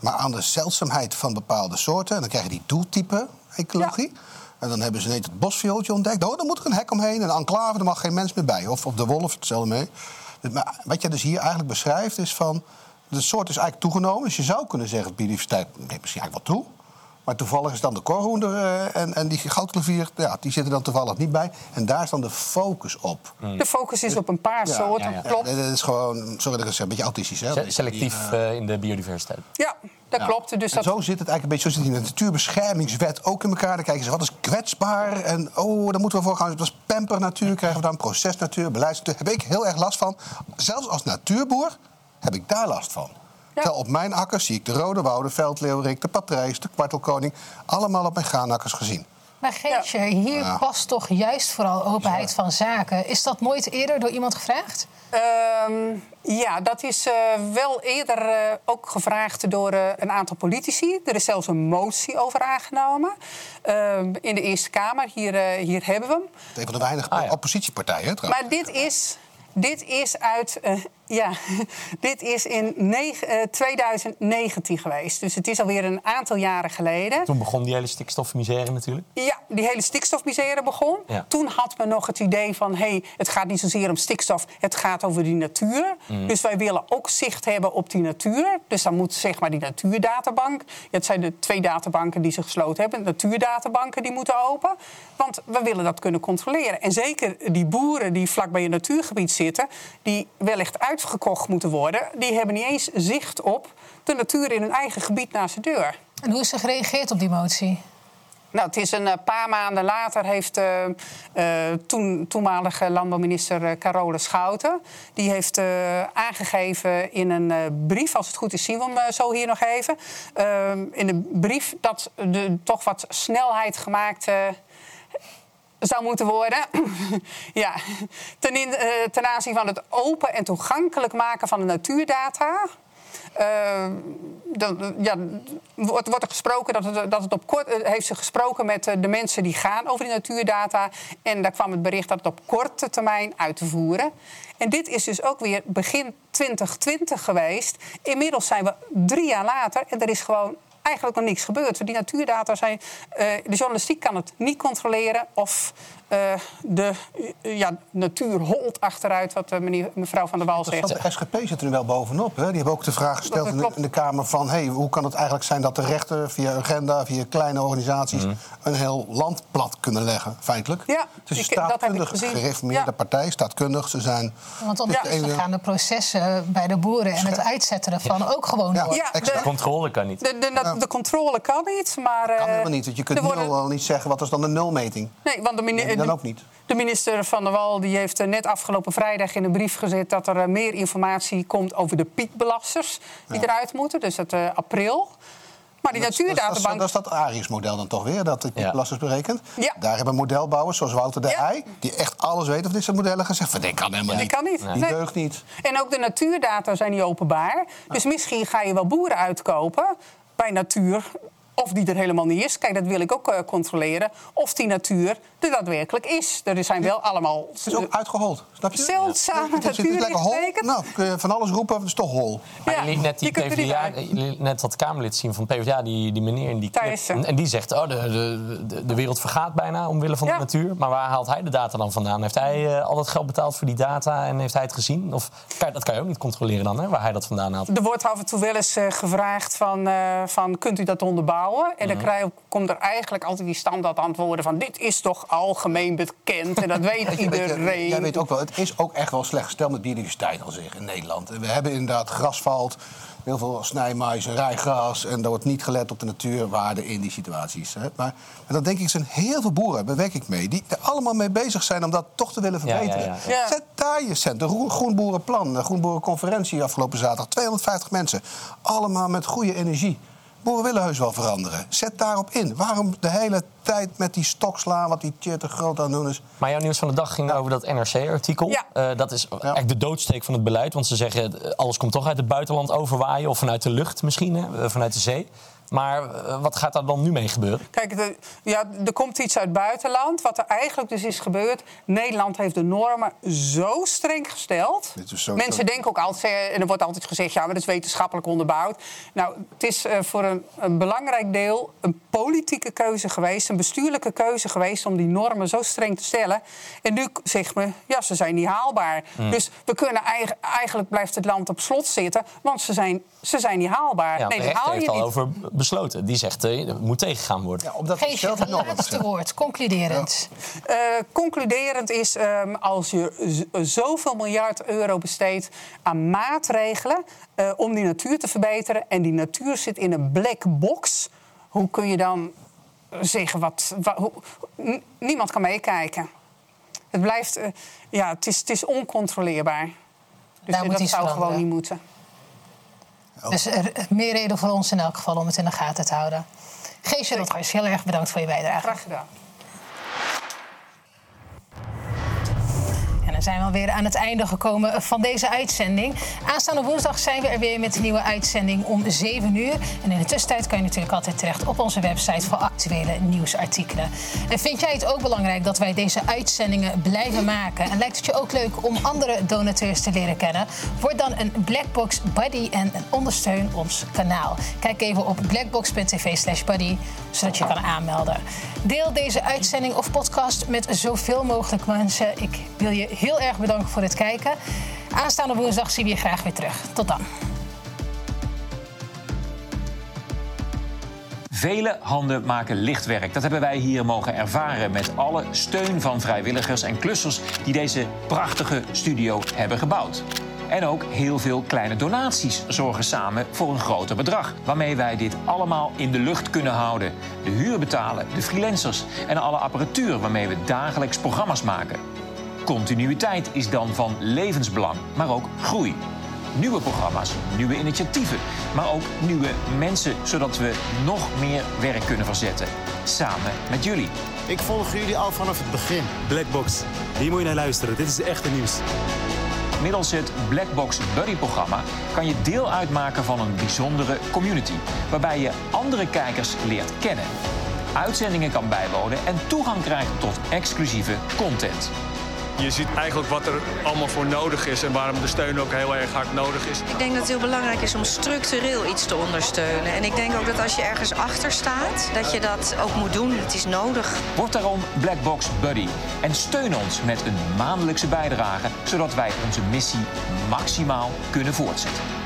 maar aan de zeldzaamheid van bepaalde soorten. En dan krijg je die doeltype ecologie. En dan hebben ze net het bosviooltje ontdekt. Oh, dan moet er een hek omheen, een enclave, daar mag geen mens meer bij. Of, of de wolf, hetzelfde mee. Dus, maar wat je dus hier eigenlijk beschrijft is van... de soort is eigenlijk toegenomen. Dus je zou kunnen zeggen, biodiversiteit neemt misschien eigenlijk wel toe. Maar toevallig is dan de korhoender eh, en, en die goudklevier... Ja, die zitten dan toevallig niet bij. En daar is dan de focus op. De focus is op een paar Ja, soorten, ja, ja. klopt. Ja, Dat is gewoon, sorry dat ik het zeg, een beetje autistisch. Hè? Se- Selectief Die, eh, in de biodiversiteit. Ja, dat ja. klopt. Dus En dat... zo zit het eigenlijk een beetje, zo zit die natuurbeschermingswet ook in elkaar. Dan kijken ze wat is kwetsbaar en oh, daar moeten we voor gaan. Dat is pampernatuur, krijgen we dan procesnatuur, beleidsnatuur. Heb ik heel erg last van. Zelfs als natuurboer heb ik daar last van. Terwijl op mijn akkers zie ik de rode wouden, veldleeuwerik, de patrijs, de kwartelkoning... allemaal op mijn graanakkers gezien. Maar Geertje, hier Ja. past toch juist vooral openheid van zaken. Is dat nooit eerder door iemand gevraagd? Ehm, ja, dat is eh, wel eerder eh, ook gevraagd door eh, een aantal politici. Er is zelfs een motie over aangenomen ehm, in de Eerste Kamer. Hier, eh, hier hebben we hem. Een van de weinige oppositiepartijen, hè, trouwens. Maar dit is, dit is uit. Ja, (laughs) dit is in negen- eh, 2019 geweest. Dus het is alweer een aantal jaren geleden. Toen begon die hele stikstofmisère natuurlijk. Ja, die hele stikstofmisère begon. Ja. Toen had men nog het idee van... hé, hey, het gaat niet zozeer om stikstof, het gaat over die natuur. Mm. Dus wij willen ook zicht hebben op die natuur. Dus dan moet zeg maar die natuurdatabank... Ja, het zijn de twee databanken die ze gesloten hebben. Natuurdatabanken die moeten open. Want we willen dat kunnen controleren. En zeker die boeren die vlakbij een natuurgebied zitten... die wellicht uitgekocht moeten worden... die hebben niet eens zicht op de natuur in hun eigen gebied naast de deur. En hoe is er gereageerd op die motie? Nou, het is een eh, paar maanden later heeft eh, toen, toenmalige landbouwminister Carole Schouten... die heeft aangegeven in een brief, als het goed is zien we hem zo hier nog even... in een brief dat er toch wat snelheid gemaakt... zou moeten worden. (clears throat) ja, ten, in, eh, ten aanzien van het open en toegankelijk maken van de natuurdata. Eh, ja, wordt, er gesproken dat het, dat het op kort eh, heeft ze gesproken met de mensen die gaan over die natuurdata. En daar kwam het bericht dat het op korte termijn uit te voeren. En dit is dus ook weer begin 2020 geweest. Inmiddels zijn we drie jaar later en er is gewoon eigenlijk nog niks gebeurd. Die natuurdata zijn. eh, de journalistiek kan het niet controleren of eh, de eh, ja, natuur holt achteruit, wat eh, meneer, mevrouw van der Wal zegt. De SGP zit er nu wel bovenop. Hè? Die hebben ook de vraag gesteld in de, in de Kamer van... Hey, hoe kan het eigenlijk zijn dat de rechter via agenda, via kleine organisaties... een heel land plat kunnen leggen, feitelijk? Ja, het is een ik- staatkundig gereformeerde partij, staatkundig. Ze zijn... Want ondertussen gaan de processen bij de boeren en het uitzetten ervan ook gewoon door. Ja, De controle kan niet. De, de, de controle kan niet, maar... eh, Kan helemaal niet, want je kunt nu worden- al niet zeggen... wat is dan de nulmeting? Nee, want de, mini- Dan de- ook niet. de minister van der Wal die heeft eh, net afgelopen vrijdag in een brief gezet... dat er eh, meer informatie komt over de piekbelasters die eruit moeten. Dus het eh, april. Maar die Dat is- dat is- natuurdatabank... Dat is dat Arius-model dan toch weer, dat de belasters berekent. Ja. Daar hebben modelbouwers, zoals Wouter de Ei... die echt alles weten van dit soort modellen, gezegd... van dit kan helemaal Dat niet. kan niet. Die Nee. deugt niet. En ook de natuurdata zijn niet openbaar. Dus misschien ga je wel boeren uitkopen bij natuur. Of die er helemaal niet is. Kijk, dat wil ik ook eh, controleren. Of die natuur er daadwerkelijk is. Er zijn wel allemaal... Het is ook uitgehold, snap je? Zeldzame Het is- het is natuur lekker hol. Nou, kun je van alles roepen, het is toch hol. Maar je liet net die PvdA, net dat Kamerlid zien van PvdA, die, die meneer in die clip. En, die zegt, oh, de, de, de, de wereld vergaat bijna omwille van Ja. de natuur. Maar waar haalt hij de data dan vandaan? Heeft hij eh, al dat geld betaald voor die data en heeft hij het gezien? Of kan, dat kan je ook niet controleren dan, hè, waar hij dat vandaan haalt. Er wordt af en toe wel eens eh, gevraagd van, eh, van... kunt u dat onderbouwen? En dan krijg, komt er eigenlijk altijd die standaard antwoorden van... dit is toch algemeen bekend en dat (laughs) weet iedereen. Jij weet ook wel, het is ook echt wel slecht gesteld met biodiversiteit al zich in Nederland. We hebben inderdaad grasvalt, heel veel snijmais en rijgras... en er wordt niet gelet op de natuurwaarde in die situaties. Hè. Maar, maar dan denk ik, er zijn heel veel boeren, daar werk ik mee... die er allemaal mee bezig zijn om dat toch te willen Ja, ja, verbeteren. ja, ja. Zet daar je cent. De Groen- Groenboerenplan, de Groenboerenconferentie afgelopen zaterdag... 250 mensen, allemaal met goede energie. Boeren willen heus wel veranderen. Zet daarop in. Waarom de hele tijd met die stok slaan... wat die te groot aan het doen is... Maar jouw nieuws van de dag ging over dat NRC-artikel. Ja. dat is echt de doodsteek van het beleid. Want ze zeggen, eh, alles komt toch uit het buitenland overwaaien... of vanuit de lucht misschien, hè, eh, vanuit de zee. Maar eh, wat gaat daar dan nu mee gebeuren? Kijk, de, ja, er komt iets uit het buitenland. Wat er eigenlijk dus is gebeurd. Nederland heeft de normen zo streng gesteld. Dit is zo- Mensen denken ook altijd, en er wordt altijd gezegd, ja, maar dat is wetenschappelijk onderbouwd. Nou, het is eh, voor een, een belangrijk deel een politieke keuze geweest, een bestuurlijke keuze geweest om die normen zo streng te stellen. En nu zegt men, ja, ze zijn niet haalbaar. Hmm. Dus we kunnen eigen- eigenlijk blijft het land op slot zitten, want ze zijn, ze zijn niet haalbaar. Ja, nee, de die rechter heeft al niet. over besloten. Die zegt, eh, er moet tegengaan worden. Geef je het laatste woord, concluderend. Eh, concluderend is, ehm, als je zoveel miljard euro besteedt aan maatregelen eh, om die natuur te verbeteren en die natuur zit in een black box, hoe kun je dan zeggen wat. wa- hoe- niemand kan meekijken. Het blijft, ja, het is, het is oncontroleerbaar. Dus Daar moet dat zou veranderen. gewoon niet moeten. Dus er, meer reden voor ons in elk geval om het in de gaten te houden. Geesje Rotgers, heel erg bedankt voor je bijdrage. Graag gedaan. Zijn we alweer aan het einde gekomen van deze uitzending. Aanstaande woensdag zijn we er weer met een nieuwe uitzending om 7 uur. En in de tussentijd kan je natuurlijk altijd terecht op onze website voor actuele nieuwsartikelen. En vind jij het ook belangrijk dat wij deze uitzendingen blijven maken? En lijkt het je ook leuk om andere donateurs te leren kennen? Word dan een Blackbox Buddy en ondersteun ons kanaal. Kijk even op blackbox.tv slash buddy, zodat je kan aanmelden. Deel deze uitzending of podcast met zoveel mogelijk mensen. Ik wil je heel erg bedanken voor het kijken. Aanstaande woensdag zien we je graag weer terug. Tot dan. Vele handen maken licht werk. Dat hebben wij hier mogen ervaren met alle steun van vrijwilligers en klussers die deze prachtige studio hebben gebouwd. En ook heel veel kleine donaties zorgen samen voor een groter bedrag. Waarmee wij dit allemaal in de lucht kunnen houden. De huur betalen, de freelancers en alle apparatuur waarmee we dagelijks programma's maken. Continuïteit is dan van levensbelang, maar ook groei. Nieuwe programma's, nieuwe initiatieven, maar ook nieuwe mensen, zodat we nog meer werk kunnen verzetten. Samen met jullie. Ik volg jullie al vanaf het begin. Blackbox, hier moet je naar luisteren. Dit is echte nieuws. Middels het Blackbox Buddy-programma kan je deel uitmaken van een bijzondere community, waarbij je andere kijkers leert kennen, uitzendingen kan bijwonen en toegang krijgt tot exclusieve content. Je ziet eigenlijk wat er allemaal voor nodig is en waarom de steun ook heel erg hard nodig is. Ik denk dat het heel belangrijk is om structureel iets te ondersteunen. En ik denk ook dat als je ergens achter staat, dat je dat ook moet doen. Het is nodig. Word daarom Blackbox Buddy en steun ons met een maandelijkse bijdrage, zodat wij onze missie maximaal kunnen voortzetten.